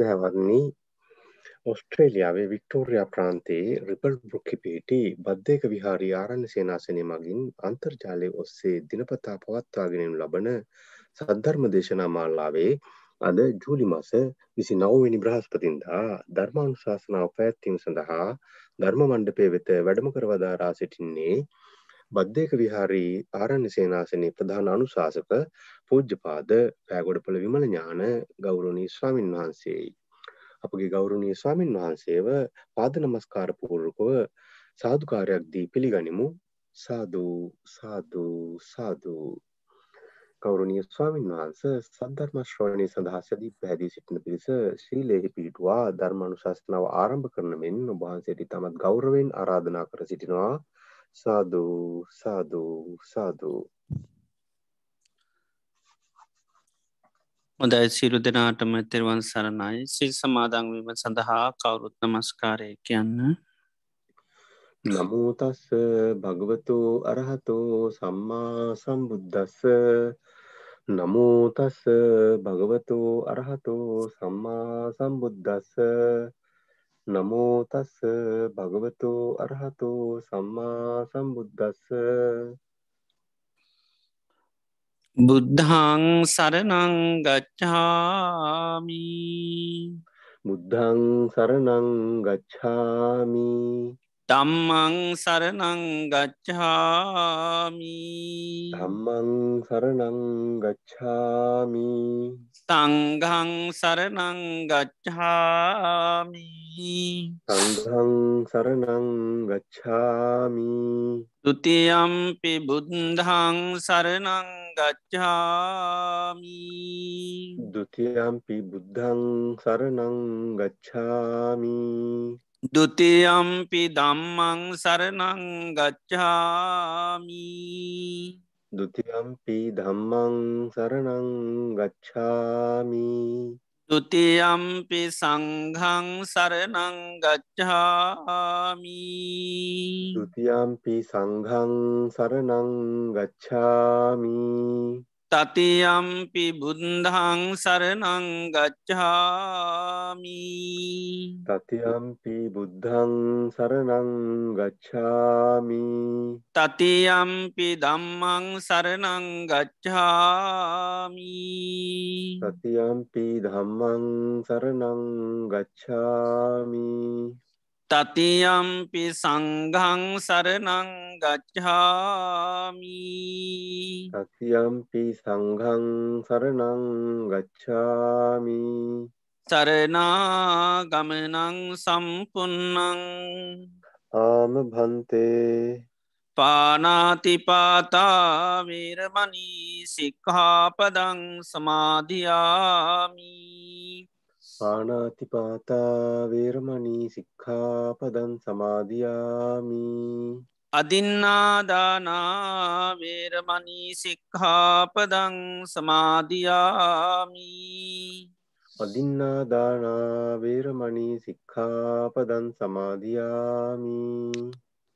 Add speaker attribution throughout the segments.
Speaker 1: දැවන්නේ ඔස්ට්‍රේලියාවේ Victoria ප්‍රාන්තයේ ripple බෘක්කි පිහිටි බද්ධයක විහාරී ආරණ්‍ය සේනාසනය මගින් අන්තර්ජාලය ඔස්සේ දිනපතා පවත්වාගෙනෙනු ලබන සද්ධර්ම දේශනා මාල්ලාවේ අද ජූලි මස විසි නවවෙනි බ්‍රහස්පතින්දා ධර්මානු ශාසනාව පැත්තිීම සඳහා ධර්ම මණ්ඩපය වෙත වැඩම කරවදාරා සිටින්නේ බද්ධයක විහාරී ආරණ්‍ය සේනාසනයේ ප්‍රධාන අනුශාසක පූජ්‍යපාද පෑගොඩපළ විමල ඥාන ගෞරවනී ස්වාමින් වහන්සේයි. අපගේ ගෞරුණී ස්වාමින් වහන්සේව පාද නමස්කාර පූර්කව සාධකාරයක් දී පිළිගනිමු. සාධූ සාධූ සාධූ කෞරුණිය ස්වාමින් වහන්ස සද්ධර්ම ශ්‍රවණය සඳහා සැදී පැහැදී සිටින පිරිස ශීලයෙහි පිහිටුවා ධර්මානු ශාස්ත්‍රනාව ආරම්භ කරන මෙන් ඔබහන්සේට තමත් ගෞරවෙන් ආරාධනා කර සිටිනවා. සාධූ සාධූ සාධූ
Speaker 2: හොදයි සිරු දෙනාටම තෙරවන් සරණයි. සිල් සමාදංවීම සඳහා කවුරුත් නමස්කාරය කියන්න.
Speaker 1: නමෝතස්ස භගවතු අරහතෝ සම්මා සම්බුද්ධස්ස නමෝතස්ස භගවතු අරහතෝ සම්මා සම්බුද්ධස්ස නමෝතස්ස භගවතු අරහතෝ සම්මා සම්බුද්ධස්ස
Speaker 2: බුද්ධං සරනං ගච්ඡාමි.
Speaker 1: බුද්ධං සරනං ගච්ඡාමි
Speaker 2: ධම්මං සරනං ගච්ඡාමි।
Speaker 1: ධම්මං සරනං ගච්ඡාමි।
Speaker 2: සංඝං සරනං ගච්ඡාමි।
Speaker 1: සංඝං සරනං ගච්ඡාමි।
Speaker 2: ဒ ුතියම්පි බුද්ධං සරනං ගච්ඡාමි।
Speaker 1: ဒ ුතියම්පි බුද්ධං සරනං
Speaker 2: දුතියම්පි දම්මං සරණං ගච්ඡාමි।
Speaker 1: දුතියම්පි ධම්මං සරණං ගච්ඡාමි।
Speaker 2: දුතියම්පි සංහං සරණං ගච්ඡාමි।
Speaker 1: දුතියම්පි සංහං සරණං ගච්ඡාමි।
Speaker 2: තතියම්පි බුද්ධං සරනං ගච්ඡාමි.
Speaker 1: තතියම්පි බුද්ධං සරනං ගච්ඡාමි.
Speaker 2: තතියම්පි ධම්මං සරනං ගච්ඡාමි.
Speaker 1: තතියම්පි ධම්මං සරනං ගච්ඡාමි
Speaker 2: තතියම්පි සංඝං සරනං ගච්ඡාමි
Speaker 1: තතියම්පි සංඝං සරනං ගච්ඡාමි
Speaker 2: සරනාගමනං සම්පන්නං
Speaker 1: ආම භන්තේ
Speaker 2: පානාතිපාතා වීරමණී සික්ඛාපදං සමාධයාමි
Speaker 1: පානාතිපාතා වේරමණී සික්ඛාපදං සමාදියාමි.
Speaker 2: අදින්නාදානා වේරමණී සික්ඛාපදං සමාධයාමි
Speaker 1: අදින්නාදානා වේරමණී සික්ඛාපදං සමාදියාමි.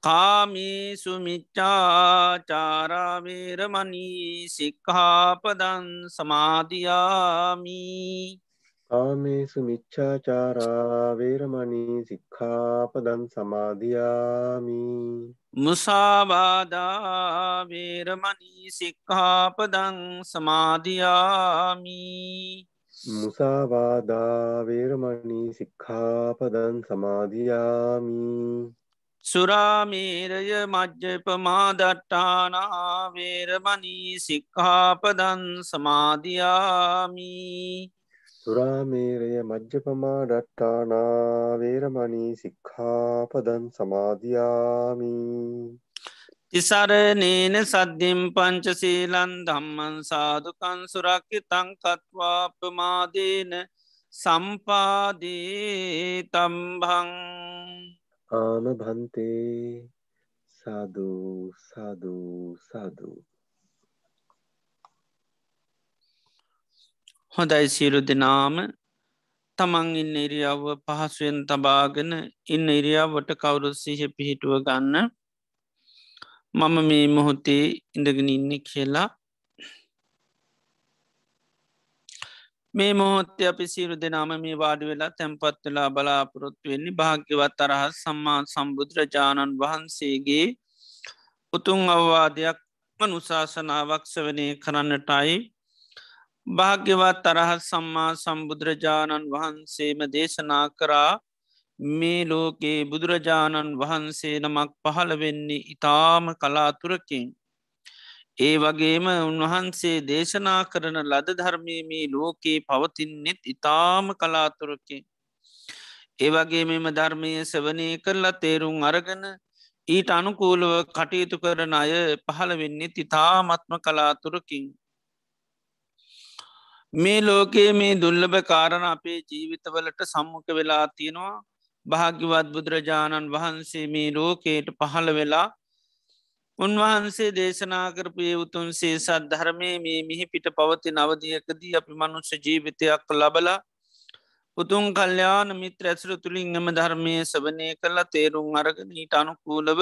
Speaker 2: කාමේසු මිච්චාචාරාවේරමණී සික්ඛාපදං සමාධයාමි
Speaker 1: කාමේසු මිච්ඡාචාරා වේරමණී සික්ඛාපදං සමාදියාමි.
Speaker 2: මුසාවාදා වේරමණී සික්ඛාපදං සමාධයාමි
Speaker 1: මුසාවාදා වේරමණී සික්ඛාපදං සමාදියාමි.
Speaker 2: සුරාමේරය මජ්්‍යපමාදට්ටානා වේරමණී සික්ඛාපදන් සමාධයාමි
Speaker 1: සුරාමේරය මජ්්‍යපමා ඩට්ටානා වේරමණී සික්ඛාපදන් සමාධයාමි
Speaker 2: තිසරනේන සද්ධිම් පංචසීලන් ධම්මන් සාධකන් සුරක්කි තංකත්වාපමාදේන සම්පාදී තම්භං
Speaker 1: ආම භන්තේ සාධූ සාධූ සාධූ
Speaker 2: හොඳයි සියලු දෙනාම. තමන් ඉන්න ඉරියාව පහසුවෙන් තබාගෙන ඉන්න ඉරියාවට කවුරුත් සිහ පිහිටුව ගන්න. මම මේ මොහොතේ ඉඳගෙන ඉන්න කියලා. මේ මොහොත්තය අපි සීරු දෙනාම මේ වාඩි වෙලා තැන්පත් වෙලා බලාපොරොත්තු වෙන්නේ භාග්‍යවත් අරහත් සම්මා සම්බුදුරජාණන් වහන්සේගේ උතුන් අවවාදයක් මනුශාසනාවක්ෂ වනය කරන්නටයි. භාග්‍යවත් අරහත් සම්මා සම්බුදුරජාණන් වහන්සේම දේශනා කරා මේ ලෝකේ බුදුරජාණන් වහන්සේ නමක් පහළ වෙන්නේ ඉතාම කලාතුරකින් ඒ වගේම උන්වහන්සේ දේශනා කරන ලද ධර්මීමී ලෝකයේ පවතින්නෙත් ඉතාම කලාතුරකි. ඒවගේ මෙම ධර්මය සවනය කරලා තේරුම් අරගන ඊට අනුකූලව කටයුතු කරන අය පහළ වෙන්නේ ඉතාමත්ම කලාතුරකින්. මේ ලෝකයේ මේ දුල්ලභ කාරණ අපේ ජීවිතවලට සම්මුඛ වෙලා තියෙනවා. භාග්‍යවත් බුදුරජාණන් වහන්සේ මේ ලෝකයට පහළ වෙලා උන්වහන්සේ දේශනා කරපය උතුන්සේ සත් ධර්මය මේ මිහි පිට පවති නවදියකදී අපි මනුෂ්‍ය ජීවිතයක් ලබලා උතුන් කල්්‍යාන මිත්‍ර ඇසර තුළින් එම ධර්මය සවනය කරලා තේරුම් අරගෙන ඊට අනුකූලව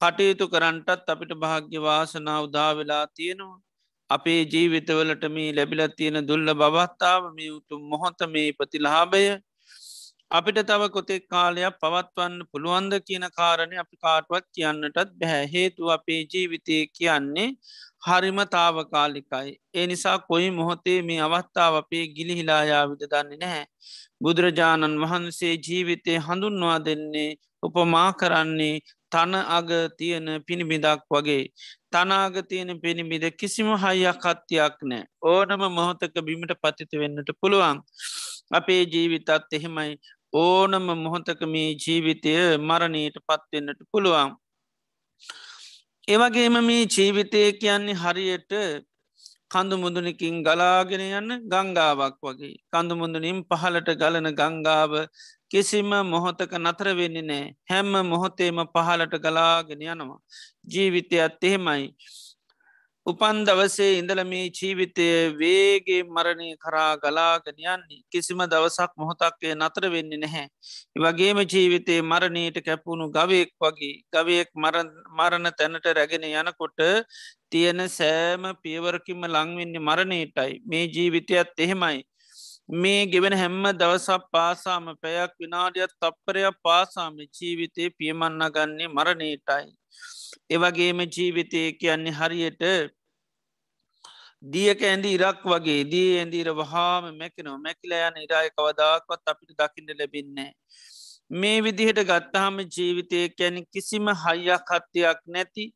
Speaker 2: කටයුතු කරන්ටත් අපිට භාග්‍ය වාසනා උදා වෙලා තියෙනවා. අපේ ජීවිතවලට මේ ලැබිල තියෙන දුල්ල බවත්තාව මේ උතුම් මොහොත මේ ප්‍රතිලාභය අපිට තව කොතෙක් කාලයක් පවත්වන්න පුළුවන්ද කියන කාරණය අපි කාටවත් කියන්නටත් බැහැ හේතු අපේ ජීවිතය කියන්නේ හරිම තාවකාලිකයි. ඒ නිසා කොයි මොහොතේ මේ අවස්ථාව අපේ ගිලිහිලායාවිද දන්නේ නැහැ. බුදුරජාණන් වහන්සේ ජීවිතය හඳුන්වා දෙන්නේ උපමා කරන්නේ තන අග තියෙන පිණිබිදක් වගේ. තනාග තියෙන පිණිබිද කිසිම හයියක් කත්තියක් නෑ ඕනම මොහොතක බිමිට පතිත වෙන්නට පුළුවන්. අපේ ජීවිතත් එහෙමයි ඕනම මොහොතක මේ ජීවිතය මරණයට පත්වෙන්නට පුළුවන්. ඒවගේම මේ ජීවිතය කියන්නේ හරියට කඳු මුදුනකින් ගලාගෙන යන්න ගංගාවක් වගේ කඳු මුදුනින් පහලට ගලන ගංගාව කිසිම මොහොතක නතර වෙන්නේ නෑ හැම්ම මොහොතේම පහලට ගලාගෙන යනවා. ජීවිතයත් එහෙමයි. උපන් දවසේ ඉඳල මේ ජීවිතය වේගේ මරණය කරා ගලාගෙන යන්නේ. කිසිම දවසක් මොහොතක්කේ නතර වෙන්න නැහැ. වගේම ජීවිතේ මරණයට කැපුණු ගවයෙක් වගේ ගවයෙක් මරණ තැනට රැගෙන යනකොට තියෙන සෑම පියවරකිම ලංවෙන්නේ මරණයටයි. මේ ජීවිතයත් එහෙමයි. මේ ගෙවෙන හැම්ම දවසක් පාසාම පැයක් විනාඩියත් තප්පරයක් පාසාම ජීවිතය පියමන්න ගන්නේ මරණයටයි. එවගේම ජීවිතය කියන්නේ හරියට දියක ඇඳි ඉරක් වගේ දී ඇඳීර වහාම මැකෙනව මැකිල යන ඉරාය කවදාක්වත් අපිට දකිට ලැබින්නේ. මේ විදිහට ගත්තාහම ජීවිතය කැන කිසිම හයියක් හත්තියක් නැති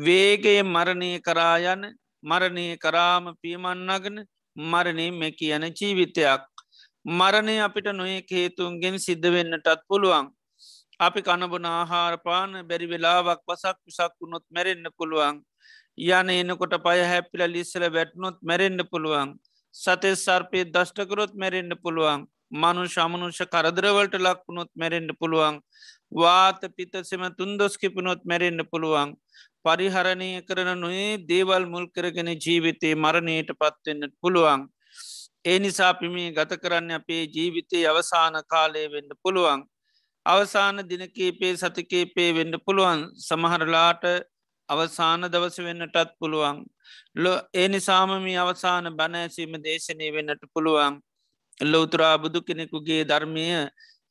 Speaker 2: වේගේ මරණය කරායන මරණය කරාම පියමන්නගෙන මරණය මෙ කියන ජීවිතයක්. මරණය අපිට නොඒ හේතුන්ගෙන් සිද්ධ වෙන්නටත් පුළුවන්. අපි කණබන ආහාරපාන බැරි වෙලාවක් වසක් විසක් වුණොත් මැරෙන්න්න පුළුවන් යන එනකොට පය හැපිල ලිස්සල වැටනොත් මැරෙන්න්න පුළුවන් සතේ සර්පය දෂ්ටකරොත් මැරෙන්න්න පුළුවන් මනු ශමනුෂ කරදරවලට ලක්වුණොත් මැරෙන්න්න පුළුවන්. වාත පිතසෙම තුන්දොස්කිපනොත් මැරෙන්න්න පුළුවන්. පරිහරණය කරන නොේ දේවල් මුල් කරගෙන ජීවිතේ මරණයට පත්වෙන්නට පුළුවන්. ඒ නිසා පිමි ගත කරන්න අපේ ජීවිතයේ අවසාන කාලය වෙන්න පුළුවන්. අවසාන දිනකීපේ සතිකේපේ වෙන්න පුළුවන්. සමහරලාට අවසාන දවස වෙන්නටත් පුළුවන්. ලො ඒ නිසාමමි අවසාන බණෑසීම දේශනය වෙන්නට පුළුවන්. ලොවතුරා බුදු කෙනෙකුගේ ධර්මය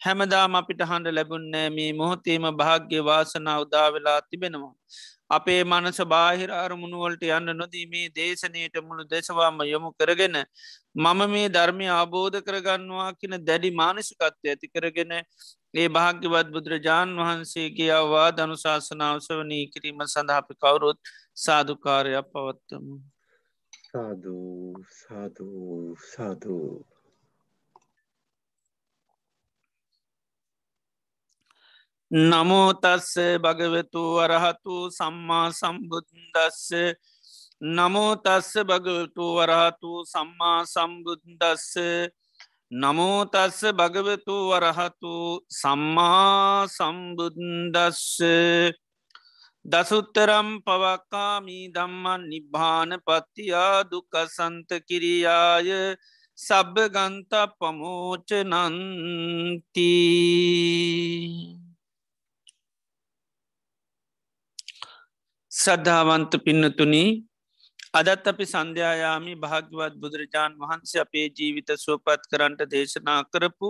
Speaker 2: හැමදාම අපිට හඬ ලැබුන්නෑ මේ මොහොතේම භාග්‍ය වාසනා උදාවෙලා තිබෙනවා. අපේ මනස බාහිර අරමුණුවලට යන්න නොදීමේ දේශනයට මුළු දෙසවාම යොමු කරගෙන මම මේ ධර්මය අබෝධ කරගන්නවා කියන දැඩි මානසිකත්වය ඇති කරගෙන ඒ භාග්‍යවත් බුදුරජාණන් වහන්සේගේ අවවා ධනුශාසනාවසවනී කිරීම සඳහපි කවුරුත් සාධකාරයක් පවත්තමු.
Speaker 1: සාධූ සාධූ සාධූ
Speaker 2: නමෝතස්ස භගවතු වරහතු සම්මා සම්බුද්දස්ස. නමෝතස්ස භගවතු වරහතු සම්මා සම්බුද්දස්ස. නමෝතස්ස භගවතු වරහතු සම්මා සම්බුද්දස්ස. දසුත්තරම් පවක්කාමී දම්මන් නිබ්භාන පත්තියා දුකසන්ත කිරියාය සබ්භ ගන්ත පමෝච සද්ධාවන්ත පින්නතුනි අදත් අපි සන්ධ්‍යයාමි භාග්‍යවත් බුදුරජාණන් වහන්සේ අපේ ජීවිත සුවපත් කරන්ට දේශනා කරපු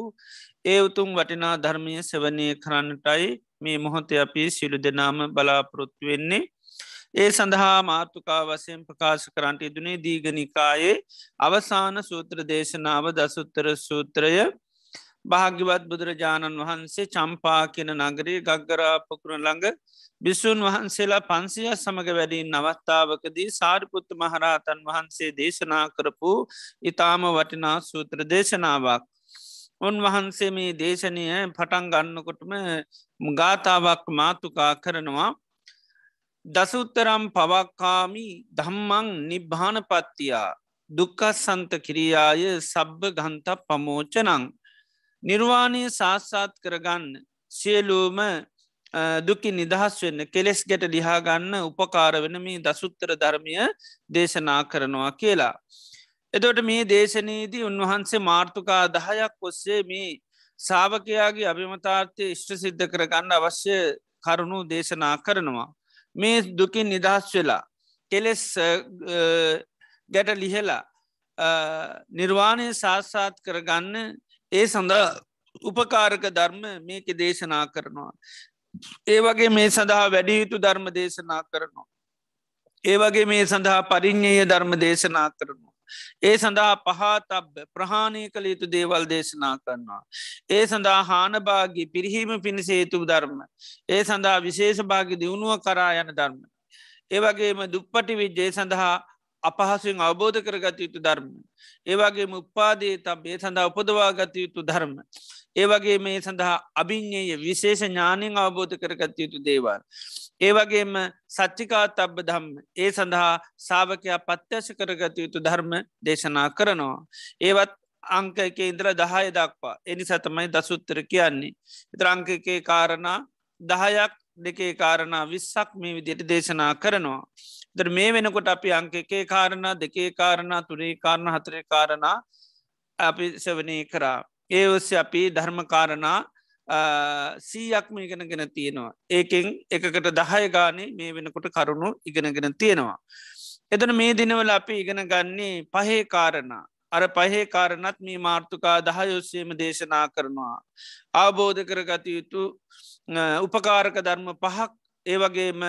Speaker 2: ඒ උතුම් වටිනා ධර්මය සවනය කරන්නටයි මේ මොහොත අපි සිලු දෙනාම බලාපොරොත්තු වෙන්නේ. ඒ සඳහා මාර්තුකා වසයෙන් ප්‍රකාශ කරන්ට ඉදුනේ දීගනිකායේ අවසාන සූත්‍ර දේශනාව දසුත්තර සූත්‍රය. භාග්‍යවත් බුදුරජාණන් වහන්සේ චම්පා කියන නගරේ ගග්ගරාපකුර ළඟ බිස්සුන් වහන්සේලා පන්සිය සමඟ වැඩින් නවත්තාවකදී සාරිපුත්ත මහරහතන් වහන්සේ දේශනා කරපු ඉතාම වටිනා සූත්‍ර දේශනාවක්. උන්වහන්සේ මේ දේශනය පටන් ගන්නකොටම ගාථාවක් මාතුකා කරනවා. දසුත්තරම් පවක්කාමි දම්මං නිබ්භාන පත්තියා දුක්කස්සන්ත කිරියාය සබ්බ ගන්ත පමෝචනං නිර්වාණය සාස්සාත් කරගන්න සියලූම දුකි නිදහස් වෙන්න කෙලෙස් ගැට ලිහාගන්න උපකාර වෙන මේ දසුත්තර ධර්මය දේශනා කරනවා කියලා. එතොට මේ දේශනයේදී උන්වහන්සේ මාර්ථකා දහයක් ඔස්සේ මේ සාාවකයාගේ අභිමතාර්ථය ඉෂ්ට සිද්ධ කරගන්න අවශ්‍ය කරුණු දේශනා කරනවා. මේ දුකින් නිදහස් වෙලා කෙලෙස් ගැට ලිහෙලා නිර්වාණය සාස්සාත් කරගන්න ඒ සඳහා උපකාරක ධර්ම මේක දේශනා කරනවා. ඒ වගේ මේ සඳහා වැඩියුතු ධර්ම දේශනා කරනවා. ඒ වගේ මේ සඳහා පරිින්්ඥය ධර්ම දේශනා කරනවා. ඒ සඳහා පහතබ ප්‍රහාණය කළ යුතු දේවල් දේශනා කරනවා. ඒ සඳහා හානභාගි පිරිහීම පිණිසේතු ධර්ම. ඒ සඳහා විශේෂ භාගි දියුණුව කරා යන ධර්ම. ඒවගේම දුප්පටි විජ්ජය සඳහා අපහසුවෙන් අවබෝධ කරගත යුතු ධර්ම. ඒවගේ උපාදේ තබේ සඳහා උපදවා ගත යුතු ධර්ම. ඒවගේ මේ සඳහා අභිං්ඥය විශේෂ ඥානයෙන් අවබෝධ කරගත යුතු දේවල්. ඒවගේම සච්චිකා තබ්බ දම්ම ඒ සඳහා සාාවකයා පත්්‍යශ කරගත යුතු ධර්ම දේශනා කරනවා. ඒවත් අංක එක ඉන්ද්‍ර දහය දක්වා එනි සතමයි දසුත්තර කියන්නේ. ඉතරංකකේ කාරණා දහයක් දෙකේ කාරණා විස්සක් මේ විදියට දේශනා කරනවා. ද මේ වෙනකොට අපි අංක එකේ කාරණා දෙකේ කාරණා තුරේ කාරණ හතරේ කාරණා අපි සවනය කරා. ඒ ඔස්ස අපි ධර්මකාරණා සීයක්ම ඉගෙනගෙන තියෙනවා. ඒකෙන් එකකට දහය ගානේ මේ වෙනකොට කරුණු ඉගෙනගෙන තියෙනවා. එතන මේ දිනවල අපි ඉගෙන ගන්නේ පහේ කාරණා. අර පහේ කාරණත් මේ මාර්ථකා දහයොස්සේම දේශනා කරනවා. අවබෝධ කරගත යුතු උපකාරක ධර්ම පහක් ඒවගේම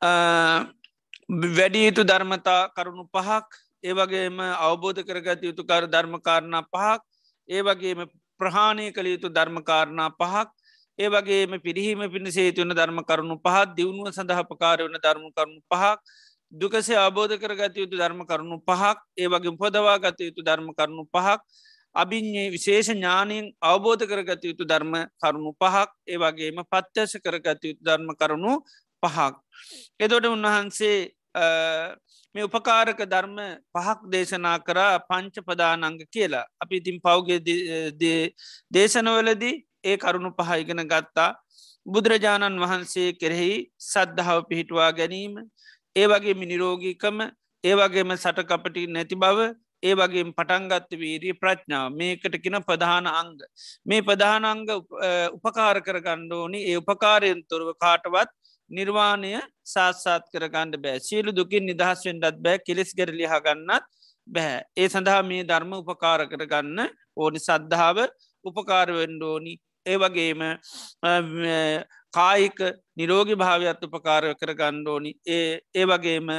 Speaker 2: වැඩි යුතු ධර්මතා කරුණු පහක් ඒවගේම අවබෝධ කරගත යුතුකාර ධර්මකාරණා පහක් ඒවගේම ප්‍රහාණය කළ යුතු ධර්මකාරණා පහක් ඒවගේම පිරිහීම පිණිසේතුවන ධර්ම කරුණු පහත් දියුණුව සඳහපකාර වන ධර්ම කරුණු පහක් දුකසේ අබෝධ කරගත යුතු ධර්ම කරුණු පහක් ඒවගේ පොදවා ගත යුතු ධර්ම කරුණු පහක් අභිං්ඥේ විශේෂ ඥානයෙන් අවබෝධ කරගත යුතු ධර්ම කරුණු පහක් ඒවගේම පත්්‍යස කරගත යුතු ධර්ම කරුණු පහක්. එදොට උන්වහන්සේ මේ උපකාරක ධර්ම පහක් දේශනා කරා පංච පදානංග කියලා. අපි ඉතින් පෞගේ දේශනවලදී ඒ කරුණු පහයිගෙන ගත්තා. බුදුරජාණන් වහන්සේ කෙරෙහි සද්ධාව පිහිටවා ගැනීම ඒ වගේ මිනිරෝගීකම ඒවගේම සටකපටි නැති බව ඒ වගේ පටන්ගත්ත වීරී ප්‍රඥාව. මේකට කියෙන ප්‍රධාන අංග මේ ප්‍රධානංග උපකාර කරගණ්ඩෝනි ඒ උපකාරයෙන් තොරව කාටවත් නිර්වාණය සාත්සාත් කරගන්නඩ බෑ. සියලු දුකින් නිදහස්වෙන්ඩත් බෑ කෙලෙස් ගැරලි හගන්නත් බැහැ ඒ සඳහා මේ ධර්ම උපකාර කරගන්න ඕනි සද්ධාව උපකාරවෙන්ඩෝනි ඒ වගේම කායික නිරෝගි භාවයක්ත් උපකාර කර ගණ්ඩෝනි ඒ ඒ වගේම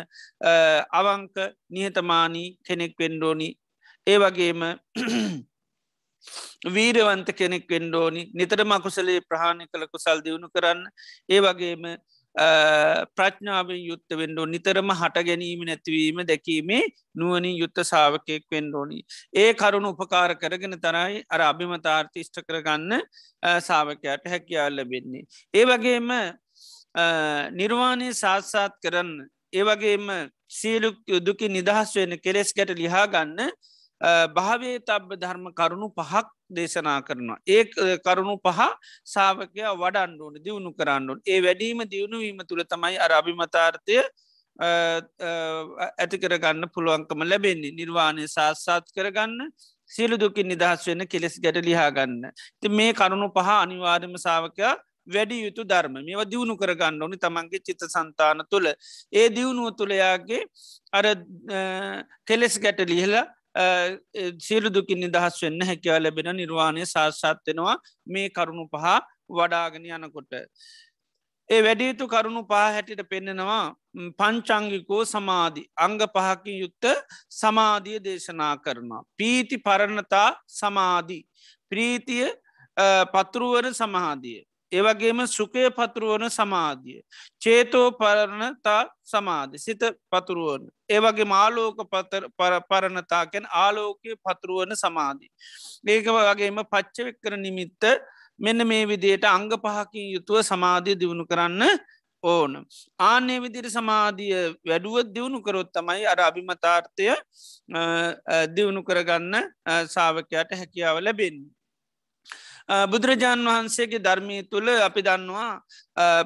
Speaker 2: අවංක නිහතමානී කෙනෙක් වෙන්ඩෝනි ඒ වගේම වීරවන්ත කෙනෙක් වෙන්ඩෝනි නිතර මකුසලේ ප්‍රහාණි කළ කුසල් දියුණු කරන්න. ඒ වගේම ප්‍රඥාවෙන් යුත්ත වෙන්ඩෝ නිතරම හට ගැනීම නැතිවීම දැකීමේ නුවනින් යුත්ත සාාවකයෙක් වෙන්ඩෝනි. ඒ කරුණු උපකාර කරගෙන තරයි අර අභිමතාර්ථිෂ්ට කරගන්න සාාවකයට හැකියාල් ලැබෙන්නේ. ඒ වගේම නිර්වාණය සාත්සාත් කරන්න ඒවගේම සීලු දුකි නිදහස් වෙන කෙලෙස් ගැට ලිහා ගන්න භාවේ තබ්බ ධර්ම කරුණු පහක් දේශනා කරනවා. ඒ කරුණු පහ සාාවකයා වඩන්ඩුවන දියුණු කරන්නුන් ඒ වැඩීම දියුණුවීම තුළ තමයි අර අභිමතාර්ථය ඇති කරගන්න පුළුවන්කම ලැබෙන්නේ නිර්වාණය සාස්සාත් කරගන්න සියලු දුකින් නිදහස් වෙන්න කෙලෙස් ගැට ලිහාගන්න. ති මේ කරුණු පහ අනිවාර්යම සාාවකයා වැඩි යුතු ධර්ම මේව දියුණු කරගන්න ඕනි තමන්ගේ චිත සන්තාන තුළ ඒ දියුණුව තුළයාගේ අර කෙලෙස් ගැට ලිහලා සියලු දුකින් නිදහස් වෙන්න හැකිව ලැබෙන නිර්වාණය සාස්සාත්වෙනවා මේ කරුණු පහ වඩාගෙන යනකොට. ඒ වැඩියුතු කරුණු පහ හැටිට පෙන්නෙනවා පංචංගිකෝ සමාධි අංග පහකින් යුත්ත සමාධිය දේශනා කරනවා. පීති පරණතා සමාධී. ප්‍රීතිය පතුරුවන සමහාදිය. ඒවගේම සුකය පතුරුවන සමාධිය. චේතෝ පරණතා සමාධි සිත පතුරුවන. ඒවගේ මාලෝක පරණතාකැන් ආලෝකය පතුරුවන සමාධී. ඒක වගේම පච්චවෙක්කර නිමිත්ත මෙන්න මේ විදියට අංග පහකින් යුතුව සමාධිය දියුණු කරන්න ඕන. ආනේ විදිර සමාධිය වැඩුවත් දියුණු කරොත් තමයි අර අභිමතාර්ථය දියුණු කරගන්න සාාවකයට හැකියාව ලැබෙන්නේ. බුදුරජාණන් වහන්සේගේ ධර්මී තුළ අපි දන්නවා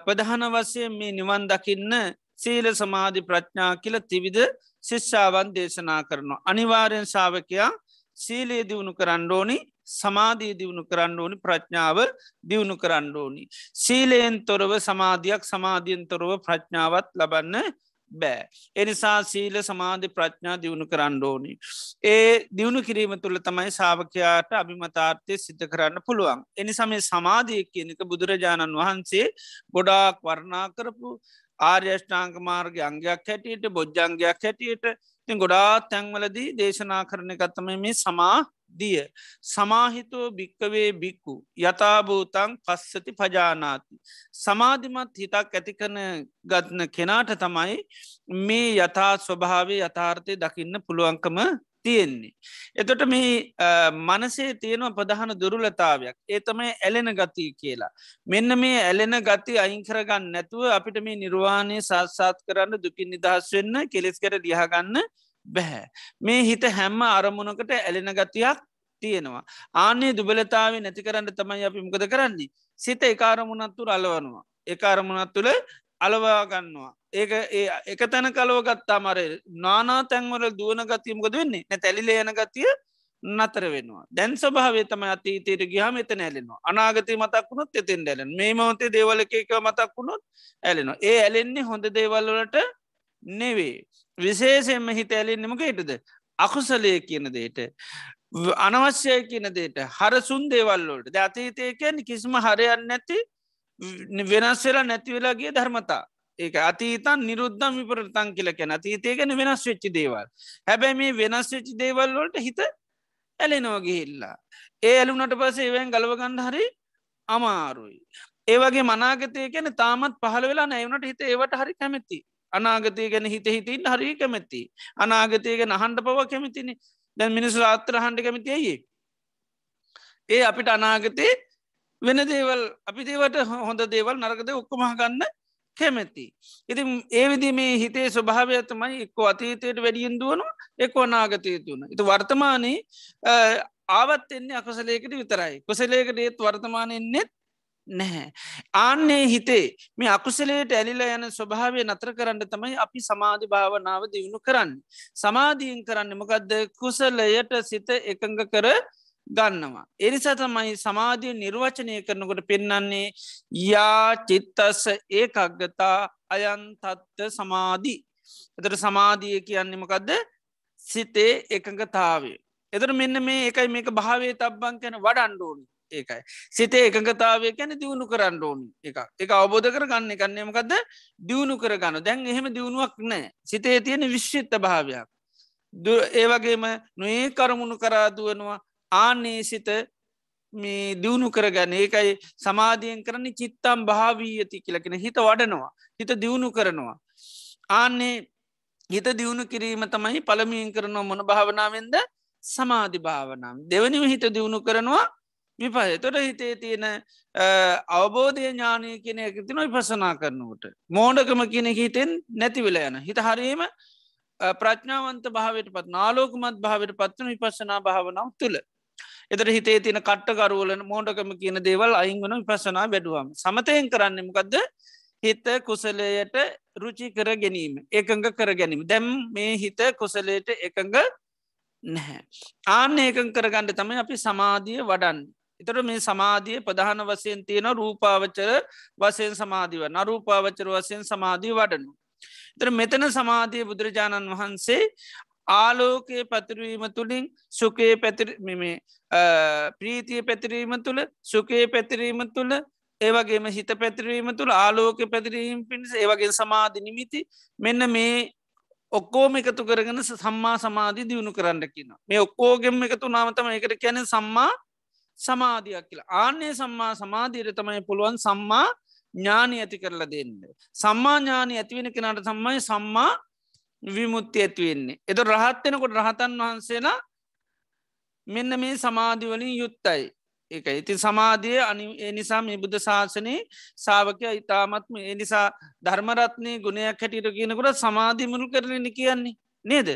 Speaker 2: ප්‍රධාන වසය මේ නිවන් දකින්න සීල සමාධි ප්‍රඥා කියල තිවිධ ශිෂ්‍යාවන් දේශනා කරනවා. අනිවාරයෙන් ශාවකයා සීලයේ දියුණු කරන්න ඕනි සමාධී දියුණු කරන්න ඕනි ප්‍රඥාව දියුණු කරන්න ඕනි. සීලයෙන් තොරව සමාධයක් සමාධියෙන් තොරව ප්‍රඥාවත් ලබන්න බෑ. එනිසා සීල සමාධි ප්‍රඥා දියුණු කරන්න ඕනි. ඒ දියුණු කිරීම තුළ තමයි සාාවකයාට අභිමතාර්ථය සිද්ධ කරන්න පුළුවන්. එනිසම සමාධිය කියනක බුදුරජාණන් වහන්සේ ගොඩාක් වර්ණා කරපු ආර්යෂ්ඨාංක මාර්ග අංගයක් හැටියට බොජ්ජංගයක් හැටියට ති ගොඩා තැන්වලදී දේශනා කරන එකත්තම මේ සමා දිය. සමාහිතෝ භික්කවේ බික්කු යථභූතං පස්සති පජානාති. සමාධිමත් හිතක් ඇතිකන ගත්න කෙනාට තමයි මේ යථා ස්වභාවේ යථාර්ථය දකින්න පුළුවන්කම තියෙන්නේ. එතොට මේ මනසේ තියෙනවා ප්‍රධාන දුරුලතාවයක් ඒ තමයි ඇලෙන ගතිය කියලා. මෙන්න මේ ඇලෙන ගති අයිංකරගන්න නැතුව අපිට මේ නිර්වාණය සාත්සාත් කරන්න දුකින් නිදහස් වෙන්න කෙලෙස් කර දිහගන්න බැහැ. මේ හිත හැම්ම අරමුණකට ඇලෙන ගතියක් තියෙනවා. ආනේ දුබලතාව නැති කරන්න තමයි අපි මොකද කරන්නේ. සිත එකාරමුණත්තුර අලවනවා. එකකාරමුණත් තුළ අලවාගන්නවා. ඒක ඒ එක තැන කලවගත්තා මර නානා තැන්වල දුවන ගතියමකද වෙන්නේ? නැ තැලිල යන ගතිය නතර වෙනවා. දැන් ස්වභාවේ තම අතීතයට ගහම එත ඇලෙනවා. අනාගතය මතක් වුණොත් එතෙන් ඇලෙන මේ මවතේ දේවල එක මතක් වුණොත් ඇලෙනවා. ඒ ඇලෙන්නේ හොඳ දේවල්වලට නෙවේ විශේෂයෙන්ම හිත ඇලෙන්න්නමක හිටද? අකුසලය කියන දේට අනවශ්‍යය කියන දේට හරසුන් දේවල්ලෝට ද අතීතය කියන කිසිම හරයන්න නැති වෙනස් වෙලා නැතිවෙලාගේ ධර්මතා. ඒක අතීතන් නිරුද්ධම් විපරතන් කියල කැන අතීතය ගැන වෙනස් වෙච්චි දේවල්. හැබැයි මේ වෙනස් වෙච්චි දේවල්ලොට හිත ඇලෙනෝගිහිල්ලා ඒ ඇලුනට පස ඒවැන් ගලවගන්න හරි අමාරුයි. ඒවගේ මනාගතය ගැන තාමත් පහළ වෙලා නැවනට හිත ඒවට හරි කැමැති. අනාගතය ගැන හිත හිතින් හරි කැමැති. අනාගතය ගැන හන්ඩ පව කැමතිනි. දැන් මිනිසු ආත්‍ර හන්ඩ කැමතියි ඒ අපිට අනාගතේ වෙන දේවල් අපි දේවට හොඳ දේවල් නරකද ඔක්කොමහගන්න කැමැති. ඉති ඒ විදි මේ හිතේ ස්වභාවය තමයි එක්කෝ අතීතයට වැඩියෙන් දුවනු එක් අනාගතය තුන. ඉතු වර්තමානයේ ආවත් එන්නේ අකසලයකට විතරයි. කොසලයකට ඒත් වර්තමානයෙන්නෙත් නැහැ. ආන්නේ හිතේ මේ අකුසලයට ඇලිලා යන ස්වභාවය නතර කරන්න තමයි අපි සමාධි භාවනාව දියුණු කරන්න. සමාධීන් කරන්න මොකක්ද කුසලයට සිත එකඟ කර ගන්නවා. එනිසා තමයි සමාධිය නිර්වචනය කරනකොට පෙන්නන්නේ යා චිත්තස්ස ඒකක්ගතා අයන්තත්ත සමාධී. එතට සමාධිය කියන්නේමකක්ද සිතේ එකඟතාවේ. එතර මෙන්න මේ එකයි මේක භාවේ තබ්බන් කැන වඩන්ඩෝනි ඒකයි. සිතේ එකඟතාවය කැන දියුණු කරන්න ඕනි එක එක අවබෝධ කරගන්න කන්නේමකක්ද දියුණු කරගන්න දැන් එහෙම දියුණුවක් නෑ සිතේ තියෙන විශ්ෂිත්ත භාවයක්. ඒවගේම නොඒ කරමුණු කරාදුවනවා ආනේ සිත මේ දියුණු කරගන්න. ඒකයි සමාධියෙන් කරන්නේ චිත්තම් භාවී ඇති කියලකෙන හිත වඩනවා හිත දියුණු කරනවා. ආන්නේ හිත දියුණු කිරීම තමයි පළමියෙන් කරනවා මොන භාවනාවෙන්ද? සමාධි භාවනම් දෙවනිම හිත දියුණු කරනවා විපහ තොට හිතේ තියෙන අවබෝධය ඥානය කියන එකති නොයි පසනා කරනවට මෝඩකම කියන හිතෙන් නැතිවෙල යන. හිත හරීම ප්‍රඥාවන්ත භාවට පත් නාලෝකමත් භාවට පත්වන විපසනා භාවනාව තුළ. එතර හිතේ තින කට්ටකරුවලන මෝඩකම කියන දේවල් අයිංගන පසනා වැඩුවම්. සමතයෙන් කරන්නමකක්ද හිත කුසලයට රුචි කර ගැනීම එකඟ කර ගැනීම. දැම් මේ හිත කුසලයට එකඟ නැහැ. ආන්න ඒකං කරගන්න තමයි අපි සමාධිය වඩන් එතට මේ සමාධිය ප්‍රධාන වසයෙන් තියෙන රූපාවචර වසයෙන් සමාධිව නරූපාවචර වසයෙන් සමාධී වඩනු. තර මෙතන සමාධිය බුදුරජාණන් වහන්සේ ආලෝකයේ පැතිරීම තුළින් සුකේ පැතිරමේ ප්‍රීතිය පැතිරීම තුළ සුකේ පැතිරීම තුළ ඒවගේම හිත පැතිරීම තුළ ආලෝක පැතිරීම පිණිස ඒවගේ සමාධි නිමිති මෙන්න මේ ඔක්කෝම එකතු කරගෙන සම්මා සමාධී දියුණු කරන්න කියන මේ ඔක්කෝගෙම එකතු නාමතම එකට කැන සම්මා සමාධයක් කියලා ආන්නේ සම්මා සමාධීර තමයි පුළුවන් සම්මා ඥානි ඇති කරලා දෙන්න. සම්මා ඥානි ඇතිවෙන කෙනට සම්මයි සම්මා විමුත්ති ඇතිවෙන්නේ. එත රහත්වෙනකොට රහතන් වහන්සේලා මෙන්න මේ සමාධිවලින් යුත්තයි. එක ඉතින් සමාධිය අනි එනිසා මේ බුද්ධ ශාසනයේ සාාවකය ඉතාමත්ම එනිසා ධර්මරත්නය ගුණයක් හැටියට කියනකොට සමාධි මුල් කරලන කියන්නේ නේද.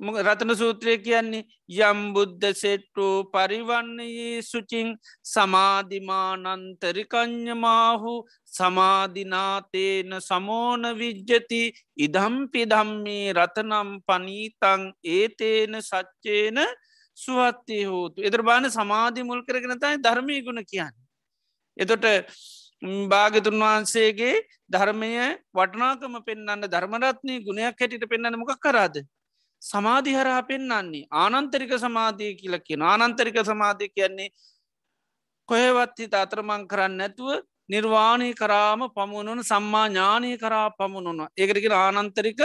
Speaker 2: රතන සූත්‍රය කියන්නේ යම්බුද්ධ සෙට්ටු පරිවන්නයේ සුචිං සමාධිමානන්තරිකං්ඥමාහු සමාධිනාතේන සමෝන විජ්ජති ඉදම්පි දම්මේ රතනම් පනීතං ඒතේන සච්චේන සුවත්තය හෝතු එතර බාන සමාධි මුල් කරගෙනතයි ධර්මය ගුණ කියන්න. එතොට භාගතුන් වහන්සේගේ ධර්මය වටනාකම පෙන්න්න ධර්මරත්නය ගුණයක් හැටිට පෙන්න්න මොකක් කරාද. සමාධි හරහා පෙන්න්නන්නේ ආනන්තරික සමාධය කියල කියන ආනන්තරික සමාධය කියන්නේ කොහෙවත්ති අතරමං කරන්න නැතුව නිර්වාණය කරාම පමුණුන සම්මා ඥානය කරා පමුණුන ඒකටකින ආනන්තරික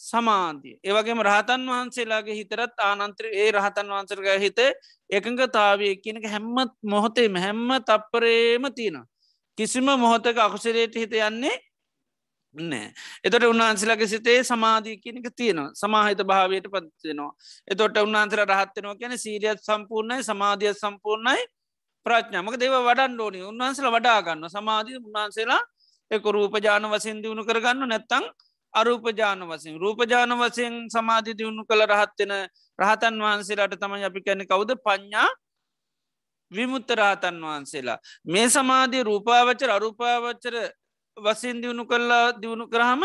Speaker 2: සමාධිය. ඒවගේම රහතන් වහන්සේලාගේ හිතරත් ආනන්ත්‍ර ඒ රහතන් වහන්සරග හිත එකඟතාවය කියනක හැම්මත් මොහොතේම හැම්ම තප්පරේම තියෙන කිසිම මොහොතක අකුසරයට හිත යන්නේ නෑ. එතොට උන්වහන්සේලාගේ සිතේ සමාධී කියනක තියෙනවා. සමාහිත භාවයට පත්වෙනවා. එතොට උන්වහන්සර රහත්වෙනවා කියන සීරියත් සම්පූර්ණයි සමාධිය සම්පූර්ණයි ප්‍රඥාමක දේව වඩන් ෝනි උන්වහන්සල වඩාගන්න සමාධී උන්වහන්සේලා එක රූපජාන වසින් දියුණු කරගන්න නැත්තං අරූපජාන වසින් රූපජාන වසයෙන් සමාධි දියුණු කළ රහත්වෙන රහතන් වහන්සේලාට තමයි අපි කැනෙ කවුද? පඥ්ඥා විමුත්ත රහතන් වහන්සේලා. මේ සමාධී රූපාවචර අරූපාවච්චර වසින් දියුණු කල්ලා දියුණු කරහම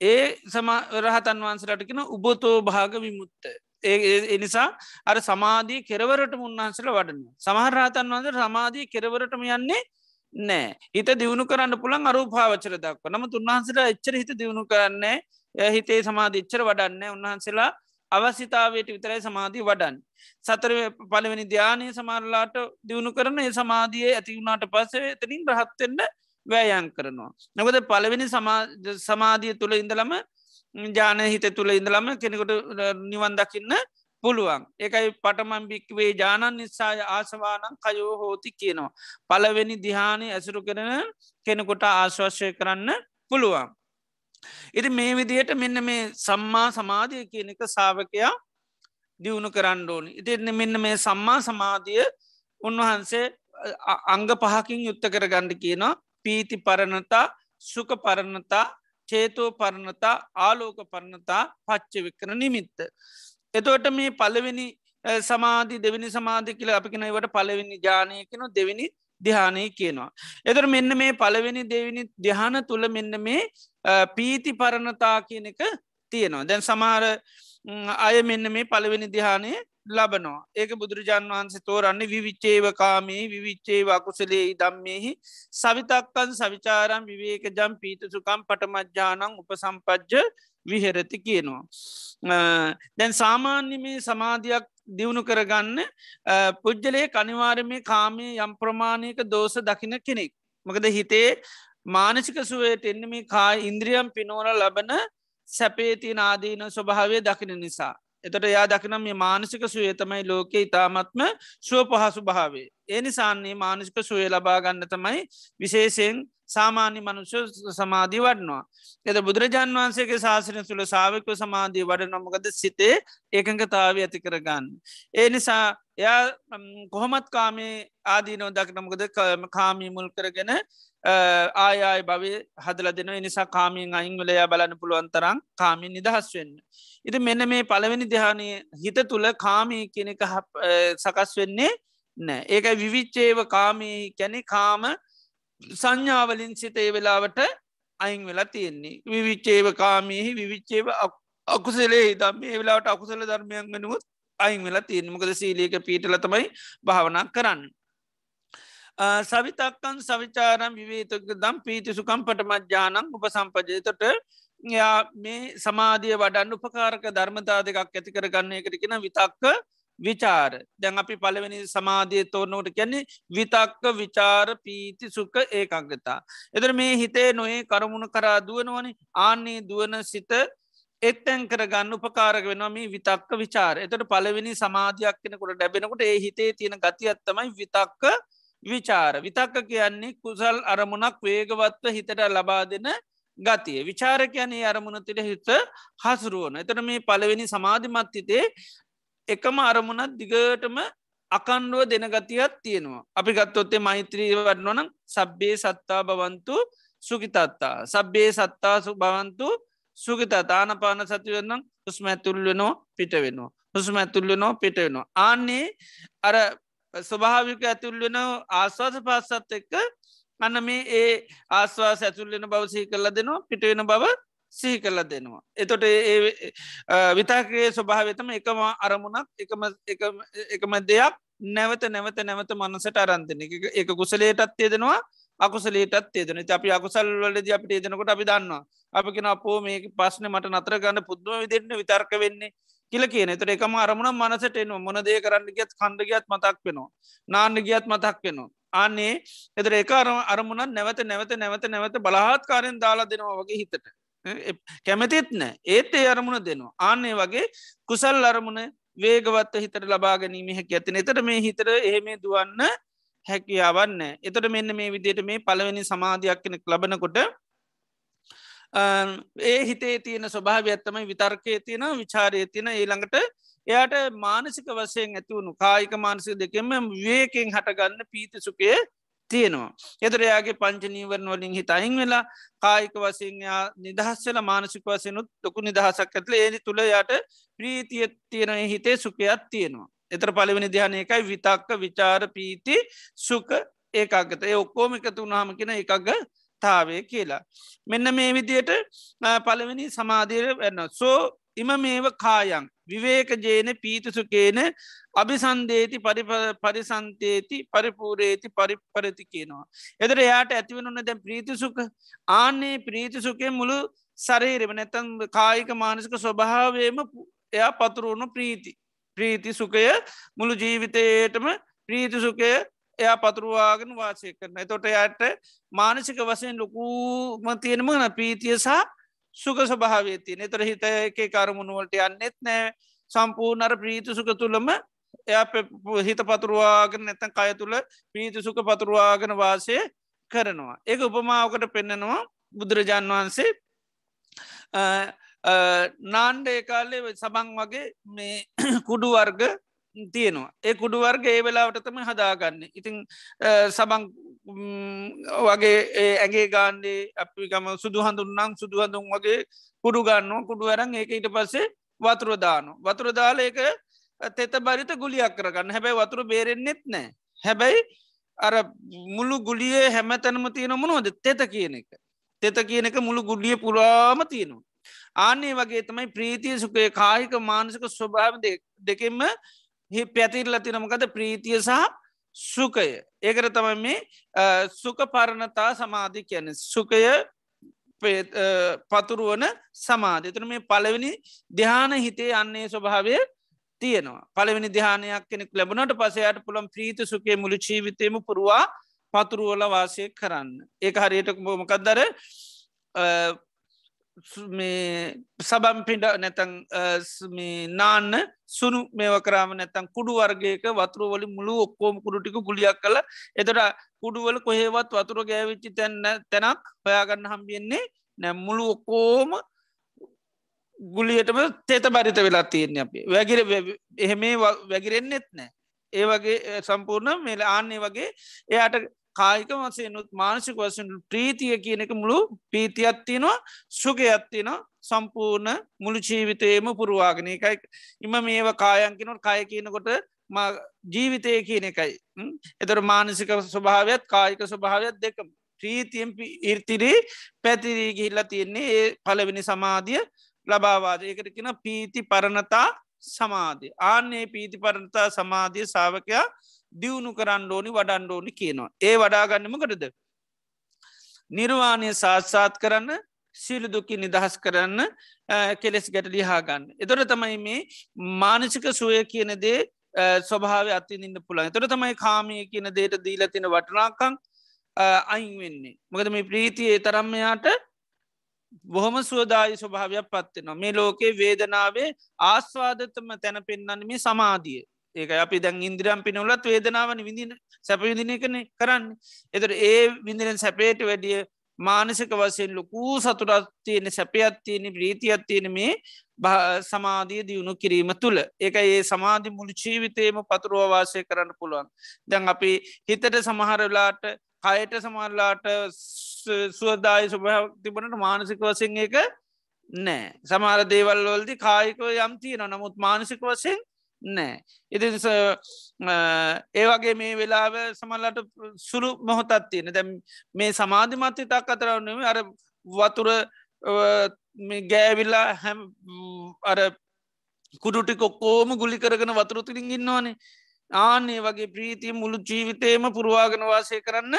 Speaker 2: ඒ සම රහතන් වහන්සලටකෙන උබතෝ භාග විමුත්ත ඒ එනිසා අර සමාධී කෙරවරට උන්වහන්සල වඩන සමහරහතන් වහන්ස සමාධී කෙරවරටම යන්නේ නෑ හිත දියුණු කරන්න පුළන් අරූපාවචර දක්ව. නම උන්වහන්සලා එච්චර හිත දියුණු කරන්නේ හිතේ සමාධිච්චර වඩන්න උන්වහන්සේලා අවස්ථාවයට විතරයි සමාධී වඩන්. සතර පළවෙනි ධ්‍යානය සමාරලාට දියුණු කරන ඒ සමාධිය ඇතිවුණට පස්සේ එතනින් රහත්වෙන්න වෑයන් කරනවා. නොකද පළවෙනි සමාධිය තුළ ඉඳලම ජාන හිත තුළ ඉඳලම කෙනෙකොට නිවන් දකින්න පුළුවන් ඒකයි පටමන් භික්වේ ජානන් නිසාය ආසවානං කයෝ හෝති කියනවා. පලවෙනි දිහානය ඇසුරු කරන කෙනෙකොට ආශ්වශ්‍යය කරන්න පුළුවන්. ඉති මේ විදියට මෙන්න මේ සම්මා සමාධිය කියන එක සාාවකයා දියුණු කරන්න ඕනි. ඉතින්න මෙන්න මේ සම්මා සමාධිය උන්වහන්සේ අංග පහකින් යුත්ත කර ගණ්ඩ කියනවා පීති පරණතා සුක පරණතා චේතෝ පරණතා ආලෝක පරණතා පච්ච වික්කන නිමිත්ත. එතෝට මේ පලවෙනි සමාධි දෙවිනි සමාධි කියල අපිකනවට පලවෙනි ජානයකන දෙවිනි දිහානය කියනවා. එතර මෙන්න මේ පලවෙනි දෙවිනි දිහාන තුළ මෙන්න මේ පීති පරණතා කියන එක තියෙනවා. දැන් සමාර අය මෙන්න මේ පලවෙනි දිහානය ලබනවා ඒක බුදුරජාන් වහන්සේ තෝරන්නේ විවිච්චේව කාමේ විවිච්චේ වකුසලේ දම්මෙහි සවිතක්කන් සවිචාරම් විවේක ජම් පීතසුකම් පටමජ්ජානං උපසම්පජ්ජ විහෙරති කියනවා. දැන් සාමාන්‍ය මේ සමාධයක් දියුණු කරගන්න පුද්ජලේ කනිවාරමේ කාමේ යම් ප්‍රමාණයක දෝස දකින කෙනෙක්. මකද හිතේ මානසික සුවයට එන්න මේ කා ඉන්ද්‍රියම් පිනෝල ලබන සැපේති නාදීන ස්වභාවය දකින නිසා. එතට යා දකිනම් මේ මානසික සුවේ තමයි ලෝකෙ ඉතාමත්ම ශුව පහසු භාවේ. ඒ නිසාන්නේ මානසික සුවය ලබා ගන්න තමයි විශේෂයෙන් සාමාන්‍ය මනුෂ්‍ය සමාධී වඩනවා. එත බුදුරජාන් වහන්සේගේ ශාසනය තුළ සාාවකව සමාධී වඩ නොමකද සිතේ ඒකංකතාව ඇති කරගන්න. ඒ නිසා එයා කොහොමත් කාමේ ආදීනෝ දක්නමකද කාමී මුල් කරගෙන ආයාය භවය හදල දෙන නිසා කාමීන් අයිංගලයා බලන්න පුළුවන් තරම් කාමින් නිදහස් වෙන්න. ඉති මෙන්න මේ පළවෙනි දෙහානය හිත තුළ කාමී කෙනෙක සකස් වෙන්නේ නෑ ඒක විවිච්චේව කාමී කැනෙ කාම සංඥාවලින් සිත ඒ වෙලාවට අයින් වෙලා තියෙන්නේ. විවිච්චේව කාමීහි විවිච්චේව අකුසලේ දම් ඒ වෙලාවට අකුසල ධර්මයන් වෙනුවත් අයින් වෙලා තියෙන මොකද සීලියක පීටල තමයි භාවනා කරන්න. සවිතක්කන් සවිචාරම් විවේතක දම් පීති සුකම් පටමජ්‍යානං උප සම්පජයතට යා මේ සමාධිය වඩන්න උපකාරක ධර්මතා දෙකක් ඇති කරගන්න එකට කියෙන විතක්ක විචාර. දැන් අපි පළවෙනි සමාධිය තෝරනෝට කැන්නේ විතක්ක විචාර පීති සුක ඒකංගතා. එදර මේ හිතේ නොේ කරමුණ කරා දුවනවනි. ආන්නේ දුවන සිත එත්තැන් කරගන්න උපකාරක වෙනවා මේ විතක්ක විචාර. එතට පලවෙනි සමාධයක් කෙනකොට ඩැබෙනකොට ඒ හිතේ තියෙන ගතියත්තමයි විතක්ක විචාර. විතක්ක කියන්නේ කුසල් අරමුණක් වේගවත්ව හිතට ලබා දෙන ගතිය. විචාර කියන්නේ අරමුණතිට හිත හසුරුවන. එතට මේ පලවෙනි සමාධිමත්තිතේ එකම අරමුණත් දිගටම අකණ්ඩුව දෙන ගතියක් තියෙනවා. අපි ගත්තොත්තේ මෛත්‍රී වන්නවනම් සබ්බේ සත්තා බවන්තු සුකිතත්තා. සබ්බේ සත්තාසු බවන්තු සුගිත තානපාන සතිවන්නම් හුස්ම ඇතුල්ලනෝ පිට වෙනවා. හුස්ම ඇතුල්ලනෝ පිට වෙනවා. ආන්නේ අර ස්වභාවික ඇතුල්වෙන ආස්වාස පස්සත් එක්ක අන්න මේ ඒ ආස්වාස ඇතුල්ලෙන බව සහි කරල දෙනවා පිටවෙන බව සිහි කරල දෙනවා. එතොට ඒ විතාකයේ ස්වභාවතම එකම අරමුණක් එකම දෙයක් නැවත නැවත නැවත මනසට අරන්තන එක. කුසලේටත් තියදෙනවා අකුසලේටත් ඒදන අපි අකුසල් වලද අපිට ඒදනකොට අපි දන්නවා. අපිෙන අපෝ මේ පස්සන මට නතර ගන්න පුද්දුව විදින්න විතර්ක වෙන්නේ කියල කියන. තර එකම අරමුණ මනසට එනවා. මොන දේ කරන්න ගියත් කණ්ඩ ගත් මතක් වෙනවා. නාන්න ගියත් මතක් වෙනවා. අන්නේ එතර එක අරමුණත් නැවත නැවත නැවත නැවත බලහත්කාරයෙන් දාලා දෙනවා වගේ හිතට. කැමතිත් නෑ. ඒත් ඒ අරමුණ දෙනවා. ආන්නේ වගේ කුසල් අරමුණ වේගවත් හිතට ලබා ගැනීම හැකි ඇතින එතට මේ හිතර එහෙම දුවන්න හැකියාවන්න එතට මෙන්න මේ විදියට මේ පළවෙනි සමාධයක් කෙනෙක් ලබනකොට ඒ හිතේ තියෙන ස්වභාව ඇත්තමයි විතර්කය තියෙන විචාරය තියෙන ඊළඟට එයාට මානසික වසයෙන් ඇතිවුණු කායික මානසික දෙකෙම වේකෙන් හටගන්න පීති සුකය තියෙනවා. එතරයාගේ පංචනීවරණ වලින් හිත අහිං වෙලා කායික වසයා නිදහස්සල මානසික වසයනුත් ලොකු නිදහසක් ඇත්ල ඒනි තුළ යට ප්‍රීතිය තියෙන හිතේ සුකයක් තියෙනවා. එතර පලවෙනි ධ්‍යානයකයි විතක්ක විචාර පීති සුක ඒකාගත ඒ ඔක්කෝම එකතු වනාම කෙන එකක්ග තාවේ කියලා. මෙන්න මේ විදියට පළවෙනි සමාධීර වෙන්න සෝ ඉම මේව කායන් විවේක ජේන පීතුසුකේන අභිසන්දේති පරිසන්තේති පරිපූරේති පරිපරති කියනවා. එදර එයාට ඇතිවනුන්න දැ ප්‍රීතිසුක ආන්නේ ප්‍රීතිසුකේ මුළු සරේරම නැතන් කායික මානසික ස්වභාවයම එයා පතුරුවුණු ප්‍රීති. ප්‍රීති සුකය මුළු ජීවිතයටම ප්‍රීතිසුකය එයා පතුරුවාගෙන වාසය කරන තොට යට මානසික වසයෙන් ලොකූම තියෙනම න ප්‍රීතිය සහ සුක ස්වභාවය තියෙන. තොර හිත එක කරමුණුවලට යන්නෙත් නෑ. සම්පූර්ණර ප්‍රීති සුක තුළම එය හිත පතුරුවාගෙන නැතන් කය තුළ ප්‍රීති සුක පතුරුවාගෙන වාසය කරනවා. ඒක උපමාවකට පෙන්නනවා බුදුරජාන් වහන්සේ. නාන්ඩ ඒකාලේ සබං වගේ මේ කුඩු වර්ග තියෙනවා. ඒ කුඩු වර්ග ඒ වෙලාවටතම හදාගන්න. ඉතිං සබං වගේ ඇගේ ගාන්ඩේ අපිකම සුදු හඳුන්නම් සුදු හඳුන් වගේ කුඩු ගන්නවා. කුඩු වරන් ඒක ඊට පස්සේ වතුරදානු වතුරදාල ඒක තෙත බරිත ගුලියක් කරගන්න. හැබැයි වතුර බේරෙන්න්නෙත් නෑ හැබැයි අර මුළු ගුලිය හැම තැනම තියෙන මොනොද තෙත කියන එක. තෙත කියන එක මුළු ගුඩිය පුරාම තියෙනවා. ආන්නේ වගේ තමයි ප්‍රීතිය සුකේ කායික මානසික ස්වභාව දෙකෙන්ම හි පැතිරල තිනමකද ප්‍රීතිය සහ සුකය ඒකර තමයි මේ සුක පරණතා සමාධි කියන සුකය පතුරුවන සමාධ තර මේ පලවෙනි ධ්‍යාන හිතේ අන්නේ ස්වභාවය තියෙනවා. පලවෙනි ධ්‍යානයක් කෙනෙක් ලැබුණට පසයට පුළම් ප්‍රීති සුකේ මුළු ජීවිතයම පුරවා පතුරුවල වාසය කරන්න. ඒ හරියට බෝමකක්දර මේ සබම් පිඩ නැතන් නාන්න සුනු මේව කරාම නැතන් කුඩු වර්ගේක වතුරවල මුළු ඔක්කෝම කුඩුටික ගුලියක් කළ එතට කුඩුවල කොහේවත් වතුර ගෑවිච්චි තැන්න තැනක් හොයාගන්න හම්බියෙන්නේ නැ. මුළු ඔක්කෝම ගුලියටම තේත බරිත වෙලා තියෙන්නේ අපේ. වැගිර එහෙම වැගිරෙන්න්නෙත් නෑ. ඒ වගේ සම්පූර්ණ මෙල ආන්නේ වගේ එයාට කායික වසයනුත් මානසික වසන ප්‍රීතිය කියන එක මුළු පීතියත්තිනවා සුගයත්තිනවා සම්පූර්ණ මුළු ජීවිතයම පුරවාගෙන එකයි ඉම මේව කායන්කිනොට කාය කියනකොට ජීවිතය කියන එකයි. එතර මානසික ස්වභාවයක් කායික ස්වභාවයක් දෙක ප්‍රීතියෙන් ඉර්තිරී පැතිරී ගිහිල්ලා තියෙන්නේ ඒ පලවෙනි සමාධිය ලබාවාද. ඒකට කියෙන පීති පරණතා සමාධය. ආන්නේ පීති පරණතා සමාධිය සාාවකයා දියුණු කරන්න ඕනි වඩන්න ඕනි කියනවා ඒ වඩාගන්නමකටද නිර්වාණය සාත්සාත් කරන්න සියලු දුකි නිදහස් කරන්න කෙලෙස් ගැට ලිහාගන්න. එතොට තමයි මේ මානසික සුවය කියන දේ ස්වභාව අතින්න පුළන් තොට තමයි කාමය කියන දේට දීලතින වටනාකං අයින් වෙන්නේ. මොකද මේ ප්‍රීතියේ තරම්මයාට බොහොම සුවදායි ස්වභාවයක් පත්වෙනවා. මේ ලෝකේ වේදනාවේ ආස්වාදතම තැන පෙන්න්න මේ සමාධිය. ඒක අපි දැන් ඉන්ද්‍රම් පිනවලත් වේදනාවන විඳින සැපවිදින කන කරන්න. එතට ඒ විඳින සැපේට වැඩිය මානසික වසයෙන් ලොකූ සතුරත් තියෙන සැපයත් තියෙන ප්‍රීතියත් තියෙන මේ සමාධිය දියුණු කිරීම තුළ. ඒක ඒ සමාධි මුළු ජීවිතයම පතුරුවවාසය කරන්න පුළුවන්. දැන් අපි හිතට සමහරලාට කයට සමරලාට සුවදායි සුභ තිබනට මානසික වසෙන් එක නෑ. සමාර දේවල් වලදි කායිකව යම්තියන නමුත් මානසික වසෙන් නෑ. ඉති ඒවගේ මේ වෙලාව සමල්ලට සුළු මොහොතත් තියෙන දැම් මේ සමාධිමත්‍ය තක් අතරවන්නේ අර වතුර ගෑවිල්ලා හැම් අර කුඩුටි කොක්කෝම ගුලි කරගෙන වතුරතුරින් ඉන්නවානේ. ආනේ වගේ ප්‍රීතිය මුළු ජීවිතයම පුරවාගෙන වාසය කරන්න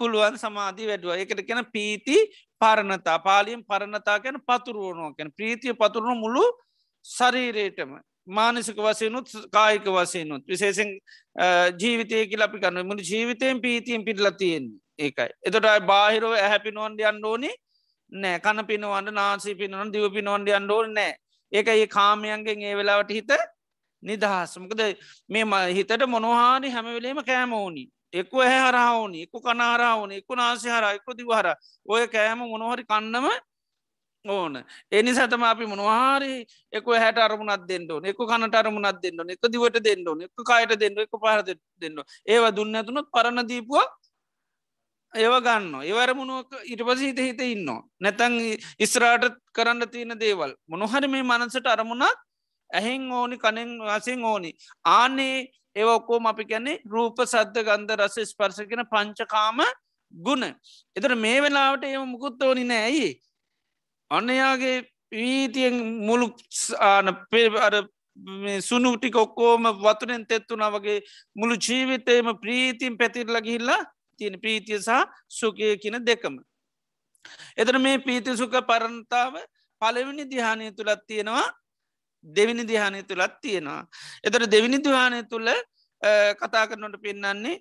Speaker 2: පුළුවන් සමාධී වැඩුව. එකට කෙන පීති පරණතා. පාලියෙන් පරණතා ගැන පතුරුවනුව ගැන ප්‍රීතිය පතුරුණු මුළු ශරීරේටම මානසික වසයනුත් කායික වසයනුත් විශේෂෙන් ජීවිතයකි අපි කන්න මුළු ජීවිතයෙන් පීතියෙන් පිටලතියෙන් ඒකයි. එතට බාහිරෝ ඇහැපි නොන්ඩ අන්න ඕනි නෑ. කන පිනවන්ට නාසී පිනවන දිව පිනොන්ඩ අන්න ඕන නෑ. ඒක ඒ කාමයන්ගෙන් ඒ වෙලාවට හිත නිදහස්මකද මේ හිතට මොනොහාරි හැමවෙලේම කෑම ඕනි. එක්ක ඇහ හරහාවනි එක්ක කනාරාවන එක්ක නාසි හර එක්ක දිවහර ඔය කෑම මොනොහරි කන්නම ඕන. එනි සතම අපි මොනවාරි එක හැට අරමුණත් දෙන්නඩ එක කනට අරමුණත් දෙන්න එක දිවට දෙන්න එක කායට දෙන්න එක පහර දෙන්න ඒවා දුන්න ඇතුනොත් පරණ දීපුවා ඒව ගන්න ඒවරමුණුවක ඉට පස හිත හිත ඉන්න නැතැන් ඉස්රාට කරන්න තියෙන දේවල්. මොනොහරි මේ මනසට අරමුණක් ඇහෙන් ඕනි කනෙන් වසෙන් ඕනි. ආනේ ඒ ඔක්කෝම අපි කැනෙ රූප සද්ධ ගන්ධ රස ස්පර්ශකෙන පංචකාම ගුණ. එතර මේ වෙලාවට ඒම මුකුත් ඕනි නෑ ඇයි? අන්නයාගේ වීතියෙන් මුළු ආන පෙර සුනුටික ඔක්කෝම වතුනෙන් තෙත්තුනා වගේ මුළු ජීවිතයම ප්‍රීතින් පැතිරල ගිහිල්ලා තියෙන ප්‍රීතිය සහ සුකය කියන දෙකම. එතන මේ පීති සුක පරණතාව පලවෙනි දිහානය තුළත් තියෙනවා දෙවිනි දිහානය තුළත් තියෙනවා. එතර දෙවිනි දහානය තුළ කතා කරනට පෙන්න්නන්නේ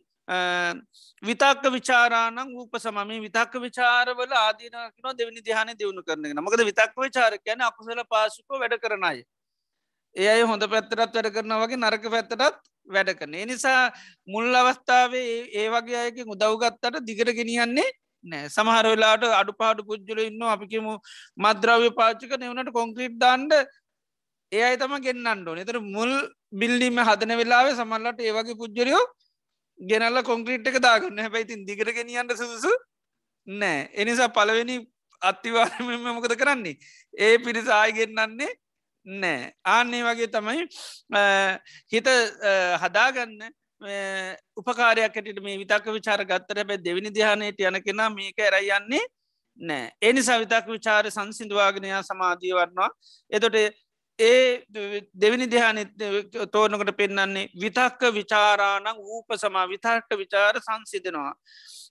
Speaker 2: විතක්ක විචාරානං ූප සමම විතක්ක විචාරවල ආදීනකන දෙවනි දිහාන දියුණු කරන මකද විතක්ක විචාර කියන අකුසල පාශික වැඩ කරනයි. ඒ අයි හොඳ පැත්තරත් වැඩ කරන වගේ නරක පැත්තරත් වැඩ කරන. නිසා මුල් අවස්ථාවේ ඒ වගේ අයක උදව්ගත්තට දිගට ගෙනියන්නේ නෑ සමහර වෙලාට අඩු පාඩු පුද්ජල ඉන්න අපිකම මද්‍රව්‍ය පාචික නවනට කොංක්‍රීට් දාන්ඩ ඒ අයි තම ගෙන්න්නන්නඩෝ එතර මුල් බිල්ලිම හදන වෙලාවේ සමල්ලට ඒවගේ පුද්ජරයෝ ගෙනල්ල කොංක්‍රීට් එක දාගන්න. හැබැයිතින් දිගට ගෙනියන්න සුසු නෑ. එනිසා පලවෙනි අත්තිවාරමම මොකද කරන්නේ? ඒ පිරිස ආයගෙන්න්නන්නේ නෑ. ආන්නේ වගේ තමයි හිත හදාගන්න උපකාරයක්කට මේ විතක විචාර ගත්තර බැ දෙවිනි දිහානයට යන කෙනා මේක ඇරයන්නේ නෑ. එනිසා විතක් විචාර සංසිදුවාගනයා සමාධී වන්නවා එතොට ඒ දෙවිනි දිහානි තෝරනකට පෙන්න්නන්නේ විතක්ක විචාරාණං ූප සමා විතක්ක විචාර සංසිදනවා.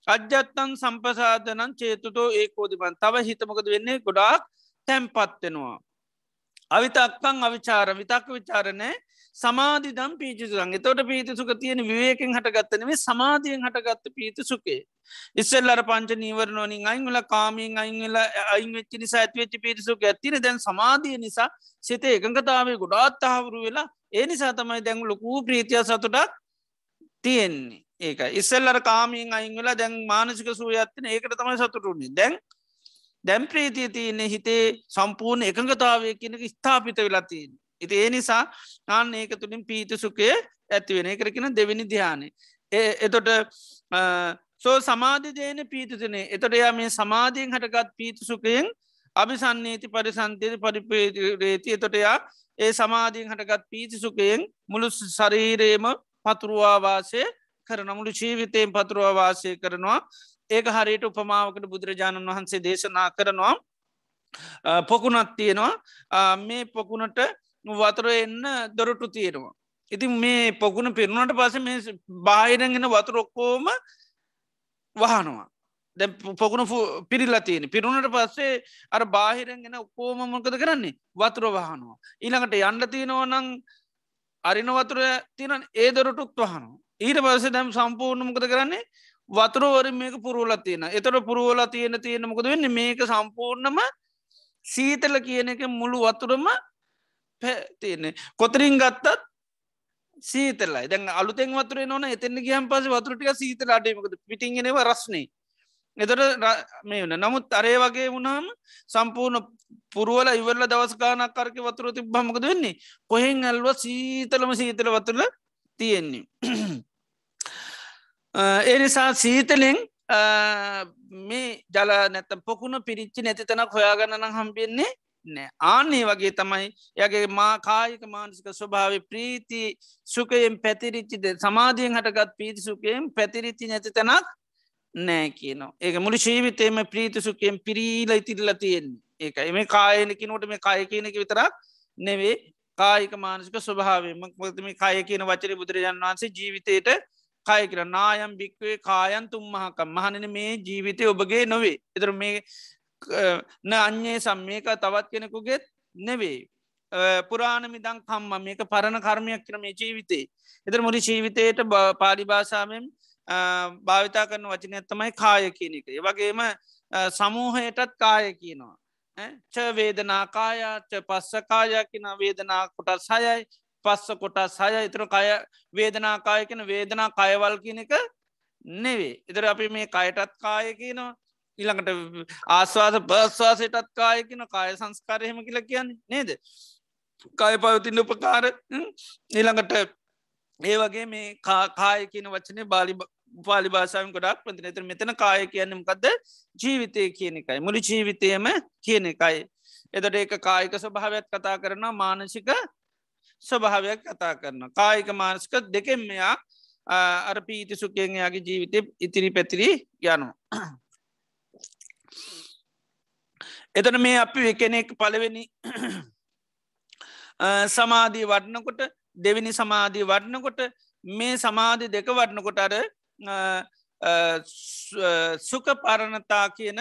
Speaker 2: අජ්‍යත්තන් සම්පසාධනන් චේතුතෝ ඒකෝදිබන් තව හිතමකද වෙන්නේ ගොඩාක් තැම්පත්වෙනවා. අවිතක්කං අවිචාර විතක්ක විචාරණය සමාධි දම් පීචිසුරන් එතොට පීතිසුක තියෙන විවේකෙන් හටගත්තනවේ සමාධියෙන් හටගත්ත පීතිසුකේ. ඉස්සෙල්ලර පංච නීවරනෝනින් අයිංල කාමීන් අයිංල අයින් වෙච්චි නිසා ඇත්වෙච්චි පිරිසුක ඇතින දැන් සමාධිය නිසා සිතේ එකඟතාවේ ගොඩාත් අහවුරු වෙලා ඒ නිසා තමයි දැන් ලොකූ ප්‍රීතිය සතුටක් තියෙන්නේ. ඒක ඉස්සල්ලර කාමීන් අයිංවෙලා දැන් මානසික සූයත්තන ඒකට තමයි සතුටුන්නේ දැන් දැම් ප්‍රීතිය තියන්නේ හිතේ සම්පූර්ණ එකඟතාවය කියනක ස්ථාපිත වෙලාතින්. ඉති ඒ නිසා ආන්න ඒක තුළින් පීති සුකය ඇතිවෙන එකරකින දෙවිනි ධ්‍යානේ. එතොට සෝ සමාධිදයන පීතිතනේ එතොට එයා මේ සමාධීෙන් හටගත් පීති සුකයෙන් අභිසන්නේති පරිසන්තයට පරිපේරේති එතොටයා ඒ සමාධීෙන් හටගත් පීති සුකයෙන් මුළු ශරීරේම පතුරුවාවාසය කරන මුළු ජීවිතයෙන් පතුරුවවාසය කරනවා. ඒක හරියට උපමාවකට බුදුරජාණන් වහන්සේ දේශනා කරනවා. පොකුණත් තියෙනවා. මේ පොකුණට වතුර එන්න දොරටු තියෙනවා. ඉතින් මේ පොකුණ පිරුණට පස මේ බාහිරගෙන වතුර ඔක්කෝම වහනවා. දැ පොකුණු පිරිල්ලා තියෙන පිරුණට පස්සේ අර බාහිරගෙන ඔක්කෝම මොකද කරන්නේ? වතුර වහනවා. ඊළඟට යන්න තියෙනවනං අරින වතුර තියන ඒ දොරටුත් වහනවා. ඊට පස්සේ දැම් සම්පූර්ණ මොකද කරන්නේ? වතුරවරින් මේක පුරුවල තියෙන එතොට පුරුවල තියෙන තියෙන මොකද වෙන්න? මේක සම්පූර්ණම සීතල කියන එක මුළු වතුරම තියෙන්නේ කොතරින් ගත්තත් සීතලයි. දැන් අලුතෙන් වතුර නොන එතන ගහම් පස වතුරටික සීතල අඩේමකද පිටිගෙනව රස්නේ. එතොට මේ වන නමුත් අරේ වගේ වුණාම සම්පූර්ණ පුරුවල ඉවරල දවස්ගානක් කරක වතුර තිබ්බමකද වෙන්නේ? කොහෙන් ඇල්ව සීතලම සීතල වතුරල තියෙන්නේ. එනිසා සීතලෙන් මේ ජල නැත පොකුණ පිරිච්චි නැති තැනක් හොයාගන්නන හම්බෙන්නේ නෑ. ආන්නේ වගේ තමයි යගේ මා කායික මානසික ස්වභාව ප්‍රීති සුකයෙන් පැතිරිච්චිද සමාධියෙන් හටගත් පීති සුකයෙන් පැතිරිච්චි නැති තැනක් නෑ කියනවා. ඒක මුළි ශීවිතයම ප්‍රීති සුකයෙන් පිරීල ඉතිරල තියෙන්නේ. ඒක එම කායනකිනට මේ කාය කියනක විතරක් නෙවේ කායික මානසික ස්වභාවම මොතම කාය කියන වචර බුදුරජාන් වන්සේ ජීවිතයට කාය කියර නායම් භික්වේ කායන් තුම්මහකම්. මහනන මේ ජීවිතය ඔබගේ නොවේ. එතර මේ න අන්යේ සම්මයක තවත් කෙනෙකුගෙත් නෙවේ පුරාණමි දං කම්ම මේක පරණ කර්මයක් කරන මේ ජීවිතේ. එතර මුරි ජීවිතයට පාලි භාෂාවෙන් භාවිතා කරන වචනයත්තමයි කාය කියන එක. වගේම සමූහයටත් කාය කියනවා. ච වේදනා කායාච පස්ස කායා කියන වේදනා කොටත් සයයි පස්ස කොටස් සය ඉතුර කය වේදනාකාය කියන වේදනා කයවල් කියන එක නෙවේ ඉතර අපි මේ කයටත් කාය කියනවා. ඊළඟට ආස්වාද බස්වාසයටත් කාය කියන කාය සංස්කාරයහෙම කියලා කියන්නේ නේද? කාය පවතින්න උපකාර ඊළඟට ඒ වගේ මේ කාය කියන වචනය බාලි පාලි භාෂාවෙන් ගොඩක් පති නතර මෙතන කාය කියන්නමකක්ද ජීවිතය කියන එකයි. මුළි ජීවිතයම කියන එකයි. එතට ඒක කායික ස්වභාවයක් කතා කරන මානසික ස්වභාවයක් කතා කරන කායික මානස්ක දෙකෙන් මෙයා අර පීති සුකයෙන් යාගේ ජීවිතය ඉතිරි පැතිරි යනු. එතන මේ අපි එකනෙක් පලවෙනි සමාධී වඩනකොට දෙවිනි සමාධී වඩනකොට මේ සමාධි දෙක වඩනකොට අර සුක පරණතා කියන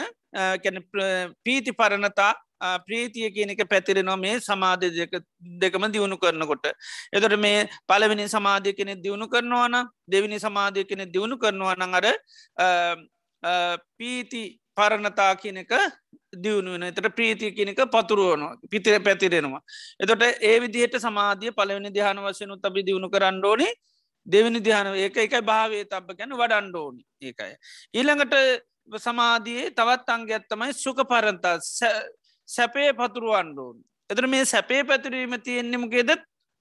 Speaker 2: පීති පරණතා ප්‍රීතිය කියන එක පැතිරෙනවා මේ සමාධය දෙකම දියුණු කරනකොට. එතට මේ පලවෙනි සමාධය කෙනෙ දියුණු කරනවාන දෙවිනි සමාධය කෙනෙ දියුණු කරනවා නං අර පීති පරණතා කියන එක දියුණුවෙන එතට ප්‍රීතිය කියනක පතුරුවනවා පිතිර පැතිරෙනවා. එතොට ඒ විදිහට සමාධිය පලවෙනි දිහාන වශයනු තබි දියුණු කරන්නඩෝනි දෙවිනි දිහාන ඒක එකයි භාවේ තබ ගැන වඩන්ඩෝනි ඒකයි. ඊළඟට සමාධයේ තවත් අංගත්තමයි සුක පරන්තා සැපේ පතුරුවන්ඩෝන්. එතර මේ සැපේ පැතිරීම තියෙන්නෙමකේද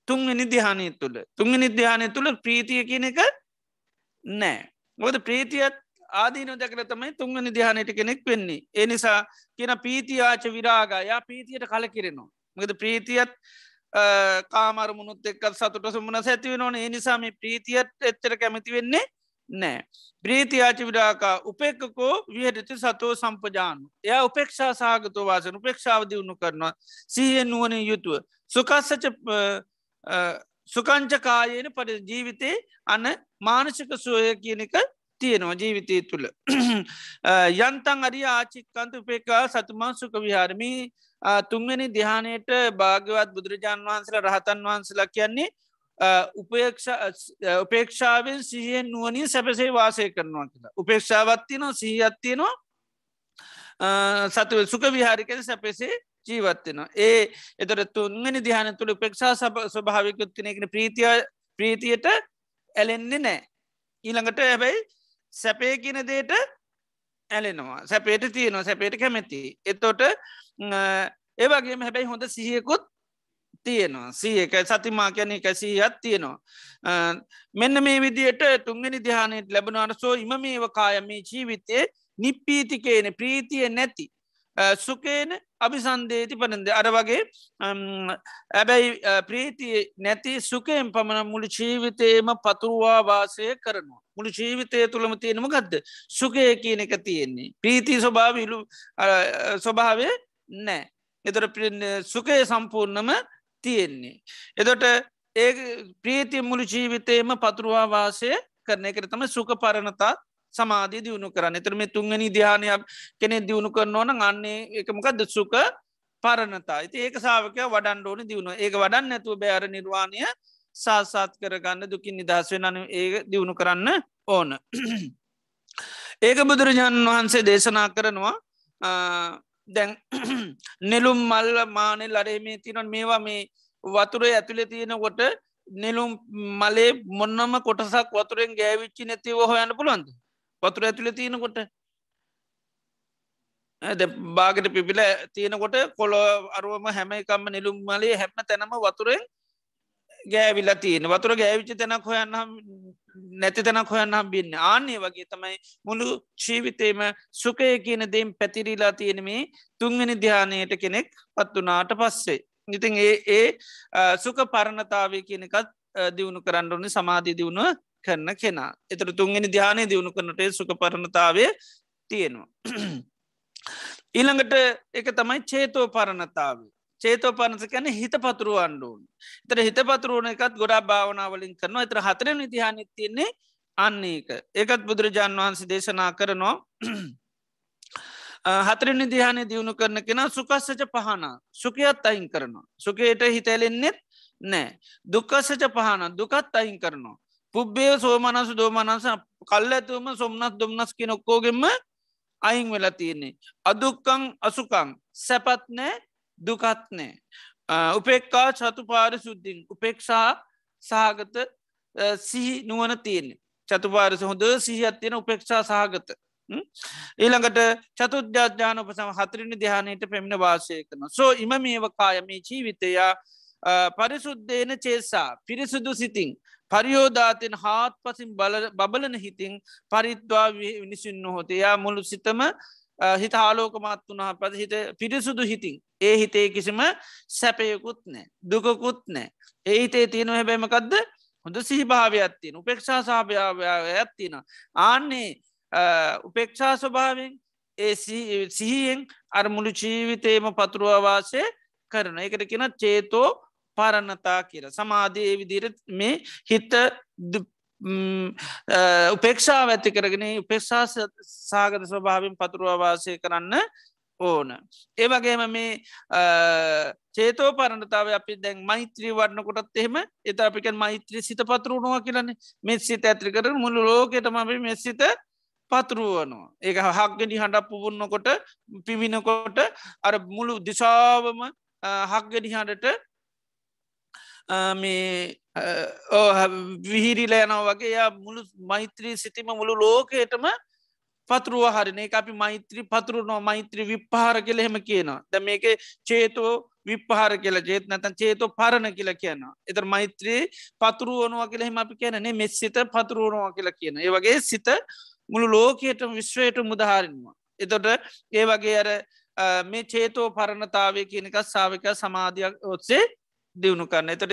Speaker 2: තුන්වෙනි දිහානය තුළ තුන්ගනි දිහානය තුළ ප්‍රීතිය කියන එක නෑ. මොද ප්‍රීතියත් ආදීන දැකල තමයි තුන්වනි දිහානයට කෙනෙක් වෙන්නේ. ඒ නිසා කියන පීතියාච විරාගා යා පීතියට කල කිරෙනවා. මකද ප්‍රීතියත් කාමරමුණුත් එක්කත් සතුට සුමන සැතිව නොන ඒ නිසා මේ ප්‍රීතියත් එච්චර කැමති වෙන්නේ නෑ. ප්‍රීතියාච විඩාකා උපෙක්කකෝ විහටති සතෝ සම්පජානු. එය උපේක්ෂා සාගතෝ වාසන උපේක්ෂාව දියුණු කරනවා සීහෙන් නුවන යුතුව. සුකස්සච සුකංචකායන පට ජීවිතේ අන්න මානසික සුවය කියන එක තියෙනවා ජීවිතය තුළ. යන්තන් අරි ආචික්කන්ත උපේකා සතුමන් සුක විහාරමී. තුන්වැනි දිහානයට භාගවත් බුදුරජාන් වහන්සල රහතන් වහන්සලා කියන්නේ උපේක්ෂාවෙන් සිහියෙන් නුවනින් සැපසේ වාසය කරනවා කියලා. උපේක්ෂාවත්තියනවා සිහියත්තියනවා සතුව සුක විහාරිකෙන් සැපෙසේ ජීවත්වෙනවා ඒ එතර තුන්ගනි දිහන තුළ උපේක්ෂා ස්වභාවිකුත්තිනයකන ප්‍රීතිය ප්‍රීතියට ඇලෙන්නේ නෑ ඊළඟට හැබැයි සැපේ කියන දේට ඇලෙනවා. සැපේට තියනවා සැපේට කැමැති. එතොට ඒවගේම හැබැයි හොඳ සිහියකුත් තියෙනවා. සියක සතිමා කියන එක සීහත් තියෙනවා. මෙන්න මේ විදියට තුන්ගනි දිහානයට ලැබෙනවාට සෝ ඉම මේව කායම ජීවිතය නිප්පීතිකේන ප්‍රීතිය නැති. සුකේන අභිසන්දේති පනන්ද අර වගේ ඇබැයි ප්‍රීතිය නැති සුකයෙන් පමණ මුළු ජීවිතයම පතුරුවා වාසය කරනවා මුළු ජීවිතය තුළම තියෙනම ගදද සුකය කියන එක තියෙන්නේ ප්‍රීති ස්වභාවිලු ස්වභාවය නෑ එතර සුකය සම්පූර්ණම තියෙන්නේ. එදොට ඒ ප්‍රීතිය මුළු ජීවිතයම පතුරුවා වාසය කරන එකට තම සුක පරණතා සමාධී දියුණු කරන්න. එතරම තුන්ගනි ධ්‍යානයක් කෙනෙ දියුණු කරන ඕන අන්නේ එකමකද සුක පරණතා. ඇති ඒක සාාවකය වඩන් ඕන දියුණු ඒක වඩන්න නැතුව බෑර නිර්වාණය සාසාත් කරගන්න දුකින් නිදහස් වෙන ඒ දියුණු කරන්න ඕන. ඒක බුදුරජාණන් වහන්සේ දේශනා කරනවා දැන් නෙලුම් මල්ල මානෙ ලරේමේ තිනොන් මේවා මේ වතුරේ ඇතුළෙ තියෙනකොට නෙලුම් මලේ මොන්නම කොටසක් වතුරෙන් ගෑවිච්චි නැතිව හොයන්න පුළුවන්ද? වතුර ඇතුළ තියෙනකොට. බාගට පිපිල තියෙනකොට කොළො අරුවම හැම එකම්ම නිලුම් මලේ හැම තැනම වතුරෙන් ගෑවිලා තියෙන වතුර ගෑවිච්ච තැනක් හොයන්න නැති තැනක් හොයන්න හම්බින්න ආන්නේ වගේ තමයි මුළු ජීවිතේම සුකය කියන දෙම් පැතිරිලා තියෙනමේ තුන්ගනි ධ්‍යානයට කෙනෙක් පත්වනාට පස්සේ. ඉතින් ඒ ඒ සුක පරණතාවය කියනකත් දියුණු කරන්න ඕනි සමාධී දියුණුව කරන කෙනා. එතර තුන්ගනි ධ්‍යානය දියුණු කරනට සුක පරණතාවය තියෙනවා. ඊළඟට එක තමයි චේතෝ පරණතාවේ. චේතෝ පනස කැන හිත පතුරුව අන්ඩුවන්. එතර හිත පතුරුවන එකත් ගොඩා භාවනාවලින් කරනවා එතර හතර නිතිහානි තියන්නේ අන්න ඒක. ඒකත් බුදුරජාණන් වහන්සේ දේශනා කරනවා. හතර නිදිහානය දියුණු කරන කෙන සුකස්සච පහන සුකයත් අයින් කරනවා. සුකයට හිතැලෙන්නෙත් නෑ. දුක්කස්සච පහන දුකත් අයින් කරනවා. පුබ්බේ සෝමනසු දෝමනස කල්ල ඇතුවම සොම්නත් දුම්නස් කිය නොක්කෝගෙම අයින් වෙලා තියන්නේ. අදුක්කං අසුකං සැපත් නෑ දුකත්නෑ. උපෙක්කා චතු පාර සුද්ධින් උපෙක්ෂා සහගත සිහි නුවන තියන්නේ චතුපාරස හොඳ සිහිත් තියෙන උපෙක්ෂා සහගත. ඊළඟට චතුද්‍යාජාන උපසම හතරිනි දෙහානයට පෙමිණ වාසය කරන. සෝ ඉම මේවකායමේ ජීවිතයා පරිසුද්දේන චේසා පිරිසුදු සිතින් පරියෝධාතයෙන් හාත් පසින් බබලන හිතින් පරිත්වා විනිසින් නොහොතයා මුළු සිතම හිත ආලෝකමත් වනා පද හිත පිරිසුදු හිතින් ඒ හිතේ කිසිම සැපයකුත් නෑ දුකකුත් නෑ ඒ හිතේ තියෙන හැබැමකක්ද හොඳ සිහිභාවයක් තියෙන උපේක්ෂා සාභාවයක් තියෙන ආන්නේ උපේක්ෂා ස්වභාවෙන් ඒ සිහියෙන් අරමුළු ජීවිතේම පතුරුවවාසය කරන එකට කෙන චේතෝ පරණතා කියර සමාධයේ විදිරත් මේ හිත උපේක්ෂා ඇති කරගෙන උපේක්ෂා සාගත ස්වභාවින් පතුරුවවාසය කරන්න ඕන. ඒවගේම මේ චේතෝ පරණතාව අපි දැන් මෛත්‍රී වඩන කොටත් එහෙම එත අපික මෛත්‍රී සිත පතුරුණවා කියලන. මෙ සිත ඇත්‍රි කර මුළු ලෝකෙටම අපි මෙ සිත පතුරුවනවා. ඒක හක්ගෙඩි හඬ පුබුන්නකොට පිවිනකොට අර මුළු දිසාවම හක්ගෙඩි හඬට මේ විහිරිල යනව වගේ යා මුළු මෛත්‍රී සිතිම මුළු ලෝකයටම පතුරුව හරින. එක අපි මෛත්‍රී පතුරුනෝ මෛත්‍රී විප්පහර කියල හෙම කියනවා. ද මේක චේතෝ විප්පහර කියලා ජේත් නැතන් චේතෝ පරණ කියලා කියන එතර මෛත්‍රී පතුරුවනවා කියල හෙම අපි කියනනේ මෙස්සිත පතුරුවනවා කියලා කියන ඒ වගේ සිත මුළු ලෝකයට විශ්වයට මුදහරින්වා එතොට ඒ වගේ අර මේ චේතෝ පරණතාවය කියනක සාාවක සමාධයක් ඔත්සේ දියුණු කරන්න එතට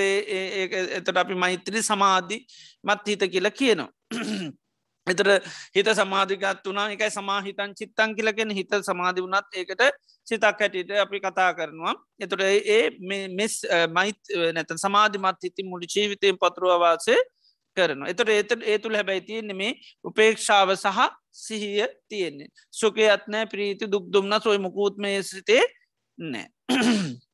Speaker 2: එතට අපි මෛත්‍රී සමාධි මත් හිත කියලා කියනවා. එතට හිත සමාධිකත් වනා එකයි සමාහිතන් චිත්තන් කියලගෙන හිත සමාධි වනත් ඒකට සිතක් හැටියට අපි කතා කරනවා. එතට ඒ මෙස් මයිත් නැත සමාධිමත් හිති මුළි ජීවිතයෙන් පතුරුවවාසේ කරනවා. එතට ඒත ඒ තුළ හැබැයි තියෙන්නේ මේ උපේක්ෂාව සහ සිහිය තියෙන්නේ. සුකයත්නෑ ප්‍රීති දුක් දුම්න්න සොයි මුකූත්මය සිතේ නෑ.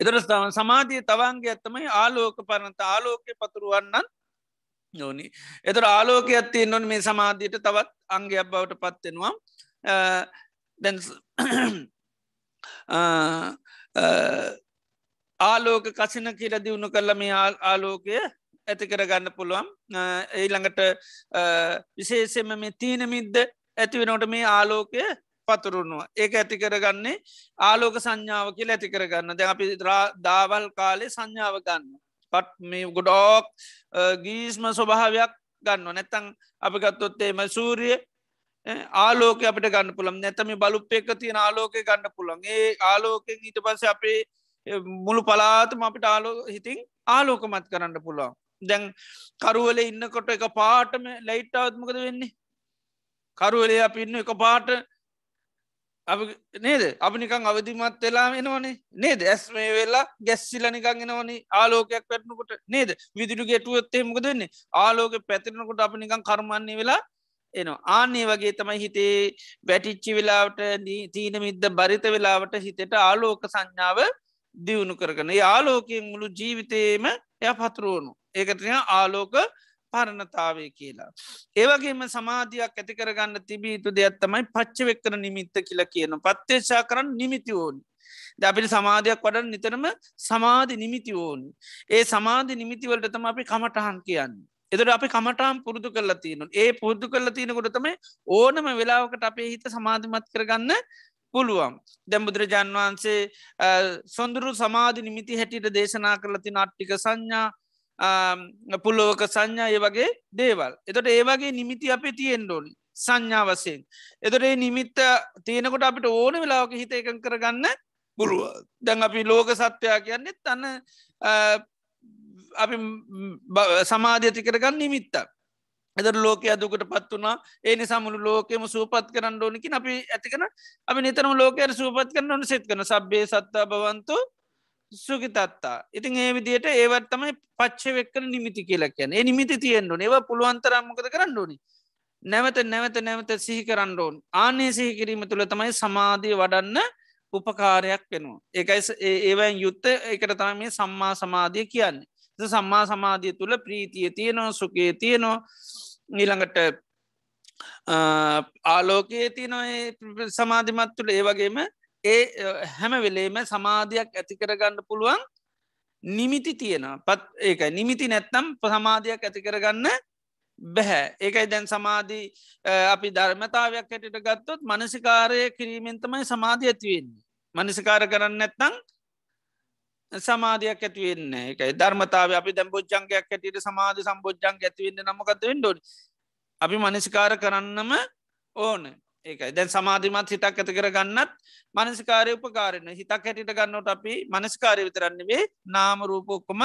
Speaker 2: එතර සමාධිය තවන්ගේ ඇත්තමයි ආලෝක පරණත ආලෝකය පතුරුවන්නන් යෝනි. එතර ආලෝක ඇත්තේ නොන් මේ සමාධියට තවත් අංගයක් බවට පත්වෙනවා දැන් ආලෝක කසින කියල දියුණු කරල මේ ආලෝකය ඇති කරගන්න පුළුවන්. ඒ ළඟට විශේෂෙම මේ තීනමිද්ද ඇතිවෙනට මේ ආලෝකය පතුරුණුව. ඒක ඇති කරගන්නේ ආලෝක සංඥාව කියල ඇති කරගන්න. දැ අපි දාවල් කාලේ සංඥාව ගන්න පට් මේ ගොඩෝක් ගීස්ම ස්වභාවයක් ගන්න නැත්තං අපි ගත්තොත්තේම සූරිය ආලෝක අපිට ගන්න පුළම් නැතම බලුප එක තියෙන ආලෝක ගන්න පුළන් ඒ ආලෝකෙන් ඊට පස අපේ මුළු පලාතම අපිට ආලෝ හිතින් ආලෝකමත් කරන්න පුළුවන්. දැන් කරුවල ඉන්නකොට එක පාටම ලයිට්ටාවත්මකද වෙන්නේ? කරුවලේ අප ඉන්න එක පාට නේද? අපි නිකං අවධිමත් වෙලා වෙනවනේ නේද? ඇස් මේ වෙලා ගැස්සිල නිකං එනවනි. ආලෝකයක් පැටනකොට නේද? විදිරු ගෙටුවත්තේ මොක දෙන්නේ ආලෝක පැතිරනකොට අපි නිකං කර්මන්නේ වෙලා එනවා. ආන්නේ වගේ තමයි හිතේ වැටිච්චි වෙලාවට තීන මිද්ද බරිත වෙලාවට හිතට ආලෝක සංඥාව දියුණු කරගන ආලෝකයෙන් මුළු ජීවිතයේම එය පතුරුවනු ඒකටය ආලෝක පරණතාවේ කියලා. ඒවගේම සමාධයක් ඇති කරගන්න තිබී යුතු දෙයක් තමයි පච්චවෙක්කර නිමිත්ත කියල කියන පත්තේශා කරන්න නිමිති ඕනි. ද අපිට සමාධයක් වඩන් නිතරම සමාධි නිමිති ඕනි. ඒ සමාධි නිමිතිවලට තම අපි කමටහන් කියන්න. එදට අපි කමටාම් පුරුදු කරලා තියනු ඒ පුරුදු කරලා තියනකොට තමයි ඕනම වෙලාවකට අපේ හිත සමාධිමත් කරගන්න පුළුවන් දැම් බුදුරජාන් වහන්සේ සොඳුරු සමාධි නිමිති හැටියට දේශනා කරලති නට්ටික සංඥා පුල්ලෝක සංඥා ඒ වගේ දේවල්. එතොට ඒවගේ නිමිති අපේ තියෙන් ඩෝනි සංඥා වසයෙන්. එතොට ඒ නිමිත්ත තියෙනකොට අපිට ඕන වෙලාවක හිත එකන් කරගන්න පුළුව. දැන් අපි ලෝක සත්වයා කියන්නෙත් තන්න අපි සමාධ්‍යති කරගන්න නිමිත්ත. එදර ලෝක අදුකට පත් වනා ඒ සමුළු ලෝකෙම සූපත් කරන්න ඕනිකි අපි ඇතිකන අපි නිතරම ලෝකයට සූපත් කරන්න ඕන සෙත් කන සබ්බේ සත්තා බවන්තු සුගිතත්තා. ඉතින් ඒ විදියට ඒවත් තමයි පච්ච වෙක්කන නිමිති කියලා කියන ඒ නිමිති තියෙන්න්නු ඒව පුළුවන්තරම්මකද කරන්න ඕනි? නැවත නැවත නැවත සිහි කරන්න ඕන්. ආනේ සිහි කිරීම තුළ තමයි සමාධය වඩන්න උපකාරයක් වෙනවා. ඒකයි ඒවැන් යුත්ත එකට තම මේ සම්මා සමාධිය කියන්නේ. සම්මා සමාධිය තුළ ප්‍රීතිය තියනවා සුකේ තියනවා. ඊළඟට ආලෝකයේ තියනො සමාධිමත් තුළ ඒ වගේම ඒ හැම වෙලේම සමාධයක් ඇති කරගන්න පුළුවන් නිමිති තියෙන පත් ඒකයි නිමිති නැත්තම් සමාධයක් ඇති කරගන්න බැහැ. ඒකයි දැන් සමාධී අපි ධර්මතාවයක් හැටට ගත්තොත් මනසිකාරය කිරීමෙන් තමයි සමාධිය ඇතිවෙන්නේ මනසිකාර කරන්න නැත්තං සමාධයක් ඇතිවෙන්න එකයි ධර්මතාව අපි දැම් බොජ්ජන්ගයක් ඇටට සමාධ සම්බෝජ්ජන් ඇතිවෙන්න නමකත වෙන්ඩො අපි මනසිකාර කරන්නම ඕන. ඒකයි. දැන් සමාධිමත් හිතක් ඇති කර ගන්නත් මනසිකාරය උපකාරන හිතක් හැටිට ගන්නට අපි මනස්කාරය විතරන්නවේ නාම රූපොක්කොම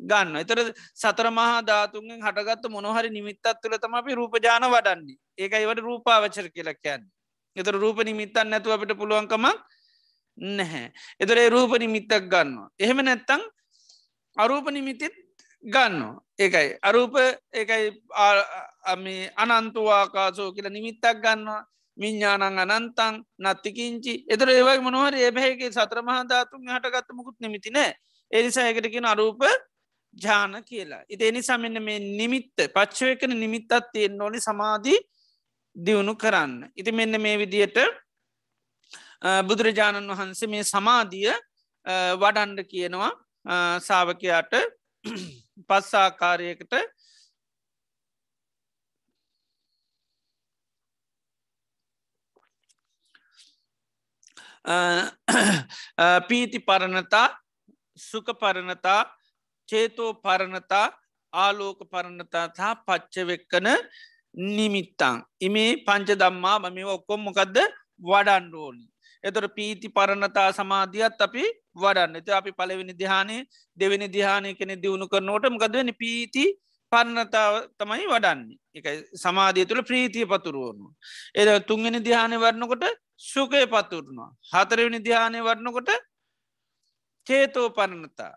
Speaker 2: ගන්න එතර සතර මහා ධාතුන්ගෙන් හටගත්ත මොනොහරි නිමිත්තත් තුළ තම අපි රූපජාන වඩන්නේ. ඒකයිවට රූපාවචර කියලක්යන්න එතර රූප නිමිත්තන් නැතුව අපිට පුළුවන්කමක් නැහැ. එතරේ රූප නිමිත්තක් ගන්නවා. එහෙම නැත්තං අරූප නිමිතිත් ගන්න ඒකයි. අරූප ඒකයි අනන්තුවාකාසෝ කියල නිමිත්තක් ගන්නවා. විඤ්ඥානං අනන්තං නත්තිකින්චි එතර ඒවයි මොනවහර ඒබැහගේ සත්‍ර මහධාතුන් හටගත්ත මුකුත් නිමිති නෑ එනිසා එකටකින අරූප ජාන කියලා. ඉති එනිසා මෙන්න මේ නිමිත්ත පච්චවයකන නිමිත්තත් තියෙන් ඕනි සමාධී දියුණු කරන්න. ඉති මෙන්න මේ විදියට බුදුරජාණන් වහන්සේ මේ සමාධිය වඩන්ඩ කියනවා සාාවකයාට පස්සාකාරයකට පීති පරණතා සුක පරණතා චේතෝ පරණතා ආලෝක පරණතා තා පච්චවෙක්කන නිමිත්තං ඉමේ පංච දම්මා මම ඔක්කොම් මොකක්ද වඩන්ඩෝනි එතොට පීති පරණතා සමාධියත් අපි වඩන්න එත අපි පලවෙනි දිහානේ දෙවෙනි දිහානය කෙනෙ දියුණු කරනෝට මකදවනි පීති පරණතාව තමයි වඩන්නේ එක සමාධිය තුළ ප්‍රීතිය පතුරුවනු. එද තුන්ගෙන දිහානය වරණකොට සුකය පතුරනවා. හතරවෙනි දිහානය වරණකොට චේතෝ පරණතා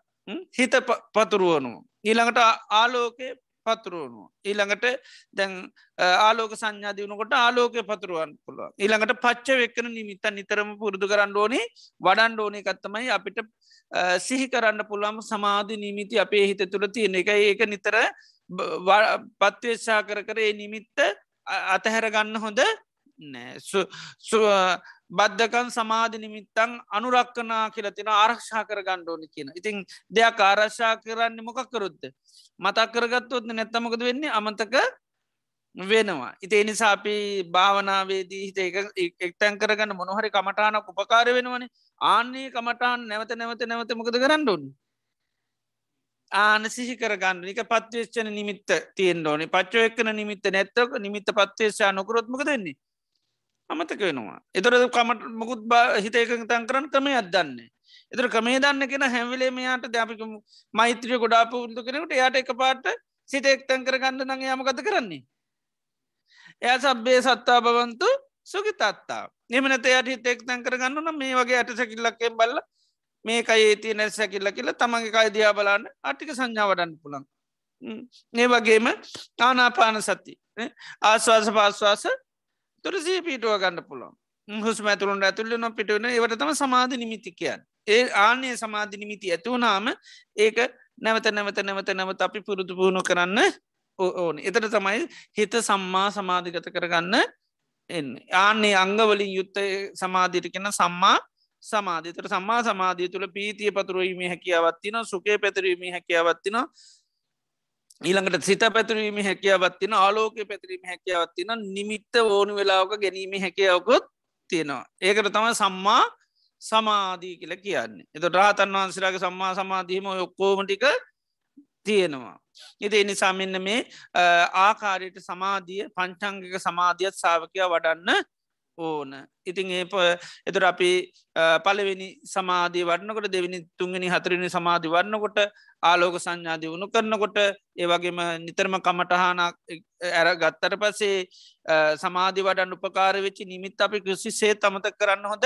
Speaker 2: හිත පතුරුවනු. ඊළඟට ආලෝකය පතුරුවනු. ඊළඟට දැන් ආලෝක සංඥා දියුණුකොට ආලෝකය පතුරුවන් පුළුව. ඊළඟට පච්ච වෙක්කන නිමිත්ත නිතරම පුරුදු කරන්න ඕනේ වඩන් ඕනේ කත්තමයි අපිට සිහි කරන්න පුළම සමාධි නිමිති අපේ හිත තුළ තියෙන එක ඒක නිතර පත්වේශා කර කර ඒ නිමිත්ත අතහැර ගන්න හොඳ නෑ. බද්ධකන් සමාධි නිමිත්තං අනුරක්කනා කියලතින ආරක්ෂා කර ගණ්ඩෝනි කියන. ඉතින් දෙයක් ආරක්ෂා කරන්න මොකක් කරුත්ද මතක් කරගත්තොත්න නැත්තමකද වෙන්නේ? අමතක වෙනවා. ඉති එනිසා අපි භාවනාවේදී හිත එක්තැන් කරගන්න මොනොහරි කමටානක් උපකාර වෙනවනේ. ආන්නේ කමටාන් නැවත නැවත නැවත මොකද කරන්නඩුන් ආන සිහි කරගන්න. එක පත්වේච්චන නිමිත්ත තියෙන් ඕනේ. පච්චෝ එක්කන නිමිත්ත නැත්තක නිමිත්ත පත්වේශා නොකරොත්මක දෙන්නේ අමතක වෙනවා. එතොර කමට මුකුත් හිත එක තන් කරන්න ක්‍රමය අදන්නේ එතර ක්‍රමේ දන්න කෙන හැවිලේ මෙයාට දැපික මෛත්‍රිය ගොඩා පුුරුදු කෙනෙකුට යායට එක පාට සිත එක්තැන් කරගන්න නඟ යමකත කරන්නේ? එය සබ්බේ සත්තා බවන්තු සුගි තත්තා. එමනත යට හිතෙක් තැන් කරගන්න නම් මේ වගේ ඇට සැකිල්ලක්කෙන් බල්ල මේක ඒතිය නැ සැකිල්ල කියල තමන්ගේ කයිදයා බලන්න අටික සංඥාවටන්න පුළන් ඒ වගේම ආනාපාන සති ආස්වාස පාස්වාස තුරසී පිටුව ගන්න පුළොන් හුස්ම ඇතුළට ඇතුල්ල නො පිටුවන ඒවට තම සමාධ නිමිතිකයන් ඒ ආනය සමාධ නිමිති ඇතිවුණාම ඒක නැවත නැවත නැවත නැවත අපි පුරුදු පුහුණු කරන්න ඕන. එතට තමයි හිත සම්මා සමාධිගත කරගන්න එන්න. ආන්නේ අංගවලින් යුත්ත සමාධීට කෙන සම්මා සමාධතර සම්මා සමාධී තුළ පීතිය පතුරුවීම හැකියාවත්තින සුකේ පැතරීම හැකියාවත්තින ඊළඟට සිත පැතුරීම හැකියාවත්තින ආලෝක පැතිරීම හැකියාවත්තින නිමිත්ත ඕනු වෙලාවක ගැනීම හැකියාවකොත් තියෙනවා ඒකට තම සම්මා සමාධී කියල කියන්නේ එත රාතන් වහන්සරගේ සම්මා සමාධීම ඔක්කෝමටික තියෙනවා. ඉති එනිසා මෙන්න මේ ආකාරයට සමාධිය පංචංගික සමාධියත් සාාවකයා වඩන්න ඕන. ඉතින් ඒ එතුර අපි පලවෙනි සමාධී වන්නකොට දෙවිනි තුන්ගනි හතරනි සමාධි වන්නකොට ආලෝක සංඥාදී වුණු කරනකොට ඒවගේම නිතරම කමටහනක් ඇර ගත්තර පසේ සමාධි වඩන් උපකාර වෙච්චි නිමිත් අපි කෘසි සේ තමත කරන්න හොද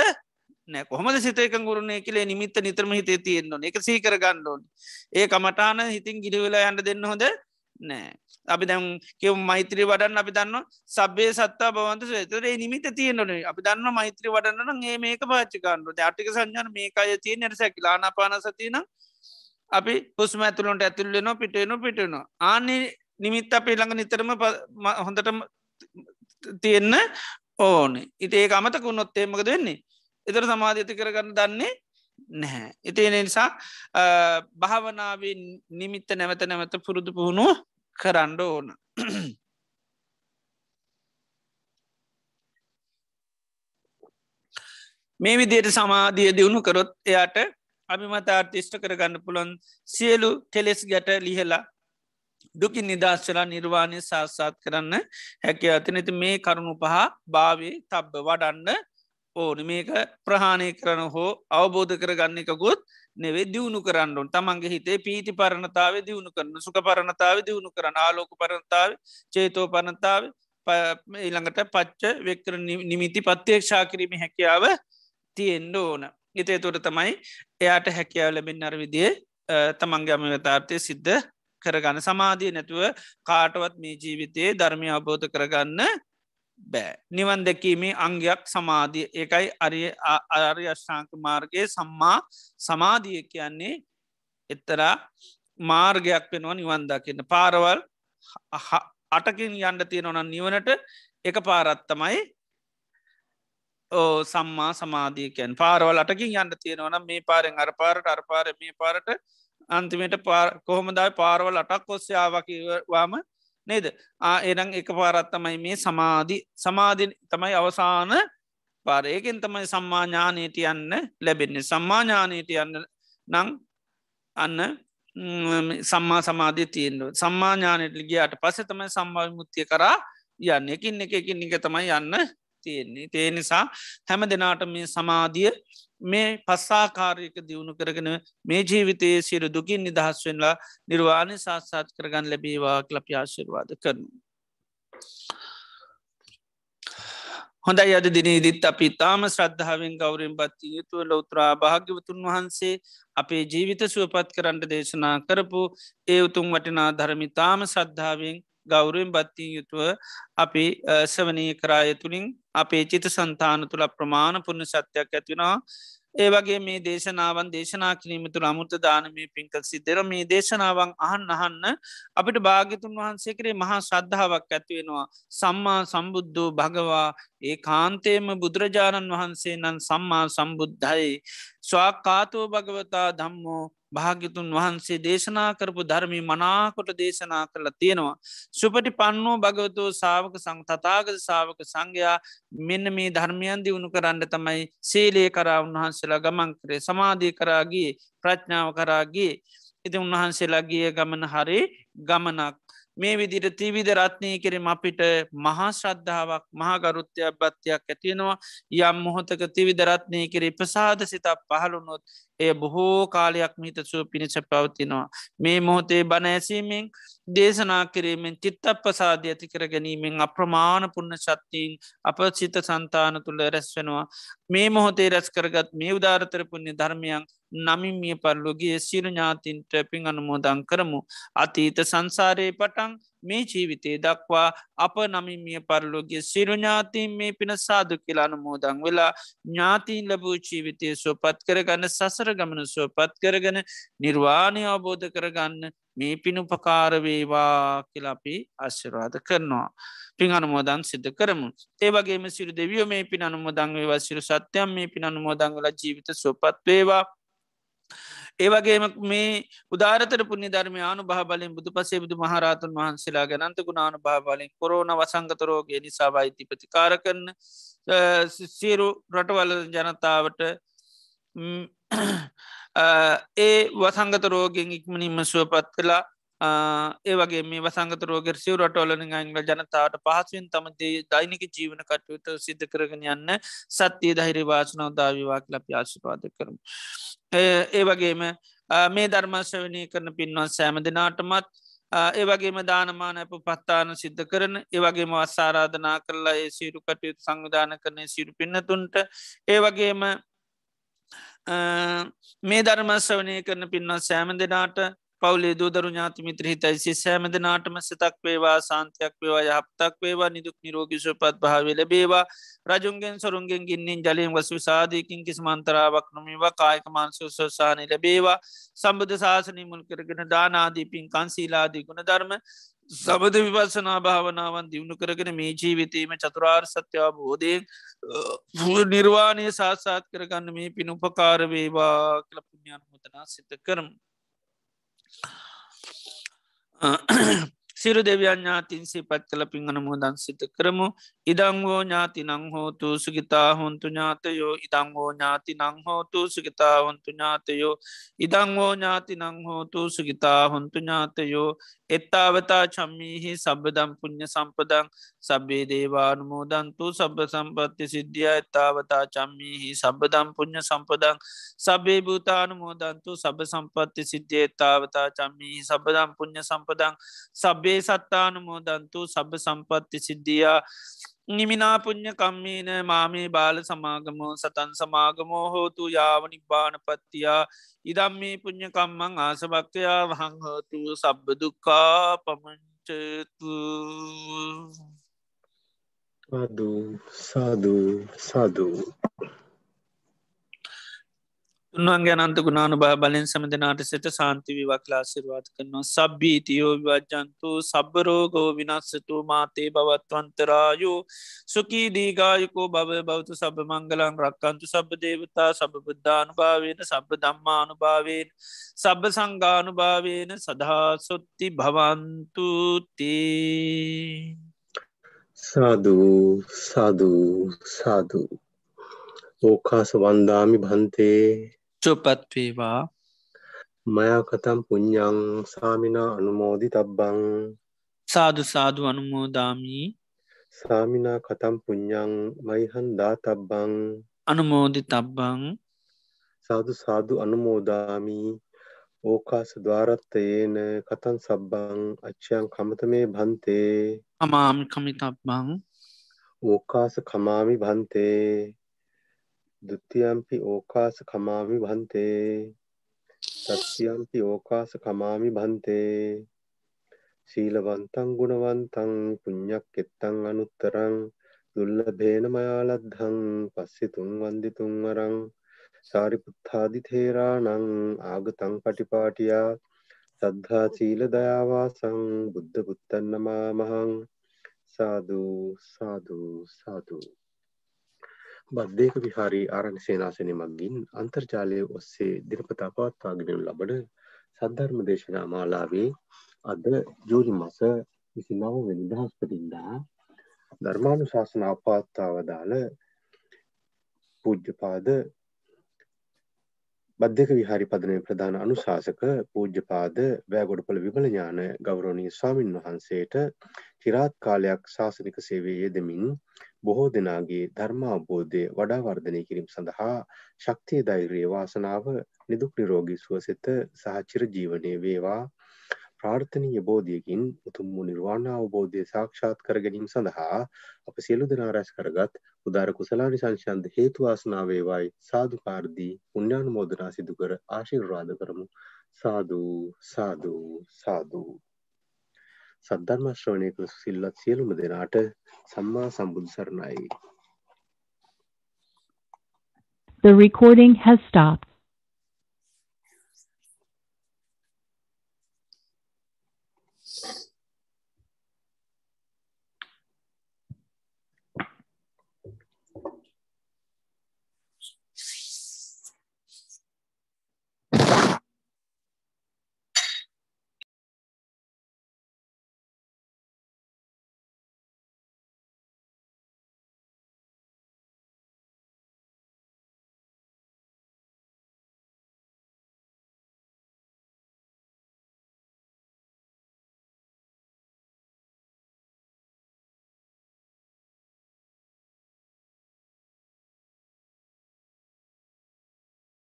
Speaker 2: නෑ. කොහොමද සිතයක ගුරුණේ කියලේ නිමිත්ත නිතරම හිතේ තියෙන්න්නන එක සීකර ගණ්ඩෝන් ඒ කමටාන හිතින් ගිරිවෙලා යන්න දෙන්න හොද නෑ. අපි දැම් කෙව මෛත්‍රී වඩන්න අපි දන්න සබේ සත්තා බවන්ත සතරේ නිමිත තියෙනනේ අපි දන්න මෛත්‍රී වඩන්න ඒ මේක පාච්චිකන්නු ආටික සංඥන මේ අය තිය නට සැකිලාන පාන සතින අපි පුස්ම ඇතුළට ඇතුල්ලෙන පිටේන පිටන ආනේ නිමිත් අපේ ළඟ නිතරම හොඳට තියෙන්න ඕන. ඉති ඒ අමතකුන්නොත් ඒමකද වෙන්නේ? එතර සමාධ්‍යති කරගන්න දන්නේ නැහැ. ඉතිේ නිසා භාවනාවේ නිමිත්ත නැවත නැවත පුරුදු පුහුණුව කරන්න ඕන. මේ විදියට සමාධිය දියුණු කරොත් එයාට අභිමතාර්තිෂ්ට කරගන්න පුළොන් සියලු කෙලෙස් ගැට ලිහලා දුකින් නිදශ්චලා නිර්වාණය සාස්සාත් කරන්න හැකි අතනති මේ කරුණු පහ භාවේ තබ්බ වඩන්න ඕන මේක ප්‍රහාණය කරන හෝ අවබෝධ කරගන්න එකකුත් නෙවේ දියුණු කරන්නඩුන් තමන්ගේ හිතේ පීති පරණතාව දියුණු කරන සුක පරණතාව දියුණු කරන ආලෝක පරණතාව චේතෝ පරණතාව ඊළඟට පච්ච වෙක්කර නිමිති පත්්‍යේක්ෂා කිරීම හැකියාව තියෙන්ඩ ඕන. එතේ තුොට තමයි එයාට හැකියාව ලැබෙන් අර විදිේ තමන්ගේ අමවතාර්ථය සිද්ධ කරගන්න. සමාධිය නැතුව කාටවත් මේ ජීවිතයේ ධර්මය අබෝධ කරගන්න බෑ. නිවන් දැකීමේ අංගයක් සමාධිය. ඒකයි අරිය අරි අශ්ාංක මාර්ගයේ සම්මා සමාධිය කියන්නේ. එත්තරා මාර්ගයක් පෙනවා නිවන්දකින්න පාරවල් අටකින් යන්ඩ තියෙනවන නිවනට එක පාරත්තමයි ඕ සම්මා සමාධියකැන් පාරවල් අටකින් යන්න තියෙනවන මේ පාරෙන් අර පාරට අර පාර මේ පාරට අන්තිමට කොහොමදායි පාරවල් අටක් කොස්්‍යාවකිවාම නේද? එරං එක පාරත්තමයි මේ සමාධි. සමාධි තමයි අවසාන පාරයකෙන් තමයි සම්මාඥානයට යන්න ලැබෙන්නේ. සම්මාඥානයට යන්න නං අන්න සම්මා සමාධය තියෙන්ඩුව සම්මාඥානයට ලිගියට පස තමයි සම්භාව මුත්තිය කරා යන්න. එකින් එක එකින් එක තමයි යන්න තියෙන්නේ තේ නිසා හැම දෙනාට මේ සමාධිය මේ පස්සාකාරයක දියුණු කරගෙන මේ ජීවිතයේ සියරු දුකින් නිදහස් වෙන්ලා නිර්වාණය සාත්සාත් කරගන්න ලැබේවා කලපි ආශිර්වාද කරනු. හොඳයි අද දිනීදිත් අපි තාම ශ්‍රද්ධාවෙන් ගෞරෙන් බත්ති යුතුව ලොත්‍රා භාග්‍යවතුන් වහන්සේ අපේ ජීවිත සුවපත් කරන්නට දේශනා කරපු ඒ උතුම් වටිනා ධරමි තාම ශ්‍රද්ධාවෙන් ගෞරුවෙන් බත්තිී යුතුව අපි සවනී කරාය තුළින් අපේ චිත සන්තාන තුළ ප්‍රමාණ පුුණ සත්‍යයක් ඇතිවෙනවා ඒ වගේ මේ දේශනාවන් දේශනා කිරීම තුළ අමුත දානමය පින්කල් සිදර මේ දේශනාවන් අහන් අහන්න අපිට භාගිතුන් වහන්සේ කරේ මහා ශ්‍රද්ධාවක් ඇතිවෙනවා සම්මා සම්බුද්ධූ භගවා ඒ කාන්තේම බුදුරජාණන් වහන්සේ නම් සම්මා සම්බුද්ධයි. ස්වාකාතෝ භගවතා දම්මෝ භාග්‍යතුන් වහන්සේ දේශනා කරපු ධර්මී මනාකොට දේශනා කරලා තියෙනවා. සුපටි පන්නෝ භගවතෝ සාාවක සං තතාගත සාාවක සංඝයා මෙන්න මේ ධර්මයන් දියුණු කරන්න තමයි සේලේ කරා උන්වහන්සේලා ගමන් කරේ සමාධී කරාගේ ප්‍රඥාව කරාගේ ඉති උන්වහන්සේලාගේ ගමන හරි ගමනක් මේ විදිට තිවිධ රත්නය කිරීම අපිට මහා ශ්‍රද්ධාවක් මහාගරුත්්‍යයක් බත්තියක් ඇතියෙනවා යම් මොහොතක තිවිධ රත්නය කිරේ ප්‍රසාද සිතක් පහළුනොත් එය බොහෝ කාලයක් මීතසුව පිණිස පවතිනවා. මේ මොහොතේ බණ ඇසීමෙන් දේශනා කිරීමෙන් චිත්තප පසාධ ඇති කර ගැනීමෙන් අප්‍රමාණ පුුණ ශක්තිීන් අප සිත සන්තාන තුළ රැස්වෙනවා මේ මොහොතේ රැස් කරගත් මේ උදාරතර පුුණ්‍ය ධර්මයන් නමින් මිය පරලොගේ සිරු ඥාතින්ට පින් අනුමෝදං කරමු අතීත සංසාරයේ පටන් මේ ජීවිතේ දක්වා අප නමින් මිය පරලෝගේ සිරුඥාතින් මේ පින සාදු කියලා අනුමෝදං වෙලා ඥාතිීන් ලබූ ජීවිතය සුවපත් කරගන්න සසර ගමන සුවපත් කරගන නිර්වාණය අවබෝධ කරගන්න මේ පිනුපකාරවේවා කියලාපි අශ්‍යරවාද කරනවා. පින් අනුමෝදන් සිද්ධ කරමු. ඒවගේම සිරු දෙවියෝ මේ පින් අනුමෝදං වේවා සිරු සත්‍යයම් මේ පින් අනුමෝදංගල ජීවිත සුවපත් වේවා ඒවගේම මේ උදාරතර පුුණි ධර්මයානු භාබලින් බුදු පසේ බුදු මහරාතුන් වහන්සේලා ගැනන්ත ගුණානු භාබලින් කොරෝන වසංගතරෝගේ නිසා වයිති ප්‍රතිකාර කරන සියරු රටවල ජනතාවට ඒ වසංගත රෝගෙන් ඉක්මනින්ම සුවපත් කලා ඒ වගේ මේ වසංගත රෝගෙර සිව රටවලන අංගල ජනතාවට පහසුවෙන් තමදේ දෛනික ජීවන කටයුතු සිද්ධ කරගෙන යන්න සත්‍යය ධෛරි වාචනාව දාවිවාක් ලපි ආශිපාද කරම. ඒ වගේම මේ ධර්මශවනය කරන පින්වන් සෑම දෙනාටමත් ඒවගේම දානමාන ඇප පත්තාන සිද්ධ කරන ඒවගේම අස්සාරාධනා කරලා ඒ සිරු කටයුතු සංවිධාන කරනය සිරු පින්නතුන්ට ඒවගේම මේ ධර්මශවනය කරන පින්වත් සෑම දෙනාට පවුලේ දූදරු ඥාති මිත්‍ර හිතයිසි සෑම දෙනාටම සිතක් වේවා සාන්තයක් වේවා යහපතක් වේවා නිදුක් නිරෝගිසුපත් භාව ලැබේවා. රජුන්ගෙන් සොරුන්ගෙන් ගින්නින් ජලයෙන් වසු සාධයකින් කිසි මන්තරාවක් නොමවා. කායක මාන්සු සෝසානය ලැබේවා. සම්බුධ ශාසනය මුල් කරගෙන දානාදීපින් කන්සීලාදී ගුණ ධර්ම සබද විපසනා භාවනාවන් දියුණු කරගෙන මේ ජීවිතීම චතුරාර් සත්‍යා බෝධයෙන් නිර්වාණය සාසාත් කරගන්න මේ පිනුපකාරවේවා කල පුුණ්ඥාන මුතනා සිත කරම. සිරු දෙව්‍යඥාතින් සිපත් කල පින් අනමෝදන් සිත කරමු. ඉදංවෝ ඥාති නංහෝතු සුගිතා හොන්තු ඥාතයෝ. ඉදංවෝ ඥාති නංහෝතු සුගිතා හොන්තු ඥාතයෝ. ඉදංවෝ ඥාති නංහෝතු සුගිතා හොන්තු ඥාතයෝ. එත්තාවතා චම්මීහි සබදම් පුුණ්්‍ය සම්පදං සබේ දේවානුමෝදන්තු සබ සම්පත්ති සිද්ධිය එත්තාවතා චම්මීහි සබදම් පුුණ්්‍ය සම්පදං සබේ භූතානුමෝදන්තු සබ සම්පත්ති සිද්ධිය එත්තාවතා චම්මීහි සබදම් පුුණ්්‍ය සම්පදං සබේ සත්තානුමෝදන්තු සබ සම්පත්ති සිද්ධියා නිමිනාපුං්ඥ කම්මීන මාමේ බාල සමාගමෝ සතන් සමාගමෝ හෝතු යාවනිබ්බාන පත්තියා ඉදම් මේ පුං්ඥකම්මං ආසභක්කයා වහංහෝතු සබ්බදුකා පමංචතු
Speaker 1: සාදු සාදු සාදු.
Speaker 2: උන්වන්ගේ අනන්ත ගුණානු බා බලෙන් සම දෙනාට සිත සාන්තිවී වක්ලා සිරවාත කරනවා. සබ්බීතියෝ විවජ්ජන්තු සබරෝගෝ විනස්සතු මාතේ බවත්වන්තරායු සුකී දීගායකෝ බව බෞතු සබ මංගලං රක්කන්තු සබ දේවතා සබ බුද්ධානු භාවේන සබ දම්මානු භාවයෙන් සබ සංගානු භාවේන සදහාසොත්ති භවන්තුතේ
Speaker 1: සාධූ සාධූ සාධූ ඕකාස වන්දාමි භන්තේ.
Speaker 2: චොපත්වේවා
Speaker 1: මයා කතම් පුඤ්ඥං සාමිනා අනුමෝදි තබ්බං
Speaker 2: සාදු සාදු අනුමෝදාමී.
Speaker 1: සාමිනා කතම් පුඤ්ඥං මයිහන් දා තබ්බං
Speaker 2: අනුමෝදි තබ්බං
Speaker 1: සාදු සාදු අනුමෝදාමී. ඕකාස දවාරත්තයේන කතන් සබ්බං අච්චයන් කමතමේ භන්තේ.
Speaker 2: අමාමි කමි තබ්බං
Speaker 1: ඕකාස කමාමි භන්තේ දුත්තියම්පි ඕකාස කමාමි භන්තේ තත්තියම්පි ඕකාස කමාමි භන්තේ ශීලවන්තං ගුණවන්තං පුඤ්ඥක් එත්තං අනුත්තරං දුල්ල භේනමයාලද්ධං පස්සෙතුන් වන්දිතුන් වරං සාරිපුත්තාදි තේරානං ආගතං පටිපාටියා සද්ධා සීල දයාවාසං බුද්ධ පුත්තන්නමා මහං සාධූ සාධූ සාධූ බද්ධයක විහාරී ආරණ සේනාසනය මගින් අන්තර්ජාලය ඔස්සේ දිනපතා පවත්වාගෙන ලබන සද්ධර්ම දේශනා මාලාවේ අද ජූලි මස විසි නවවෙනි දහස්පතින්දා ධර්මාණු ශාසනාව පවත්තාවදාළ පූජ්‍යපාද බද්ධක විහාරි පදනය ප්‍රධාන අනුශාසක පූජ්‍යපාද වෑගොඩපළ විමල ඥාන ගෞරවනීය ස්වාමින් වහන්සේට චිරාත් කාලයක් ශාසනික සේවයේ යෙදමින් බොහෝ දෙනාගේ ධර්මාවබෝධය වඩා වර්ධනය කිරීම සඳහා ශක්තිය ධෛර්යය වාසනාව නිදුක් නිරෝගී සුවසෙත සහ චිරජීවනය වේවා. ප්‍රාර්ථනීය බෝධියකින් උතුම් වූ නිර්වාණ අවබෝධය සාක්ෂාත් කර ගැනීම සඳහා අප සියලු දෙනා රැස් කරගත් උදාර කුසලානිසංශයන්ද හේතු වාසනා වේවායි සාදුකාර්දී පුණ්‍යානුමෝදනා සිදු කර ආශිර්වාද කරමු. සාදු සාදු සාදු. සද්ධර්ම ශ්‍රවණය කළ සිල්වත් සියලුම දෙනාට සම්මා සම්බුදු සරණයි.
Speaker 3: The recording has stopped.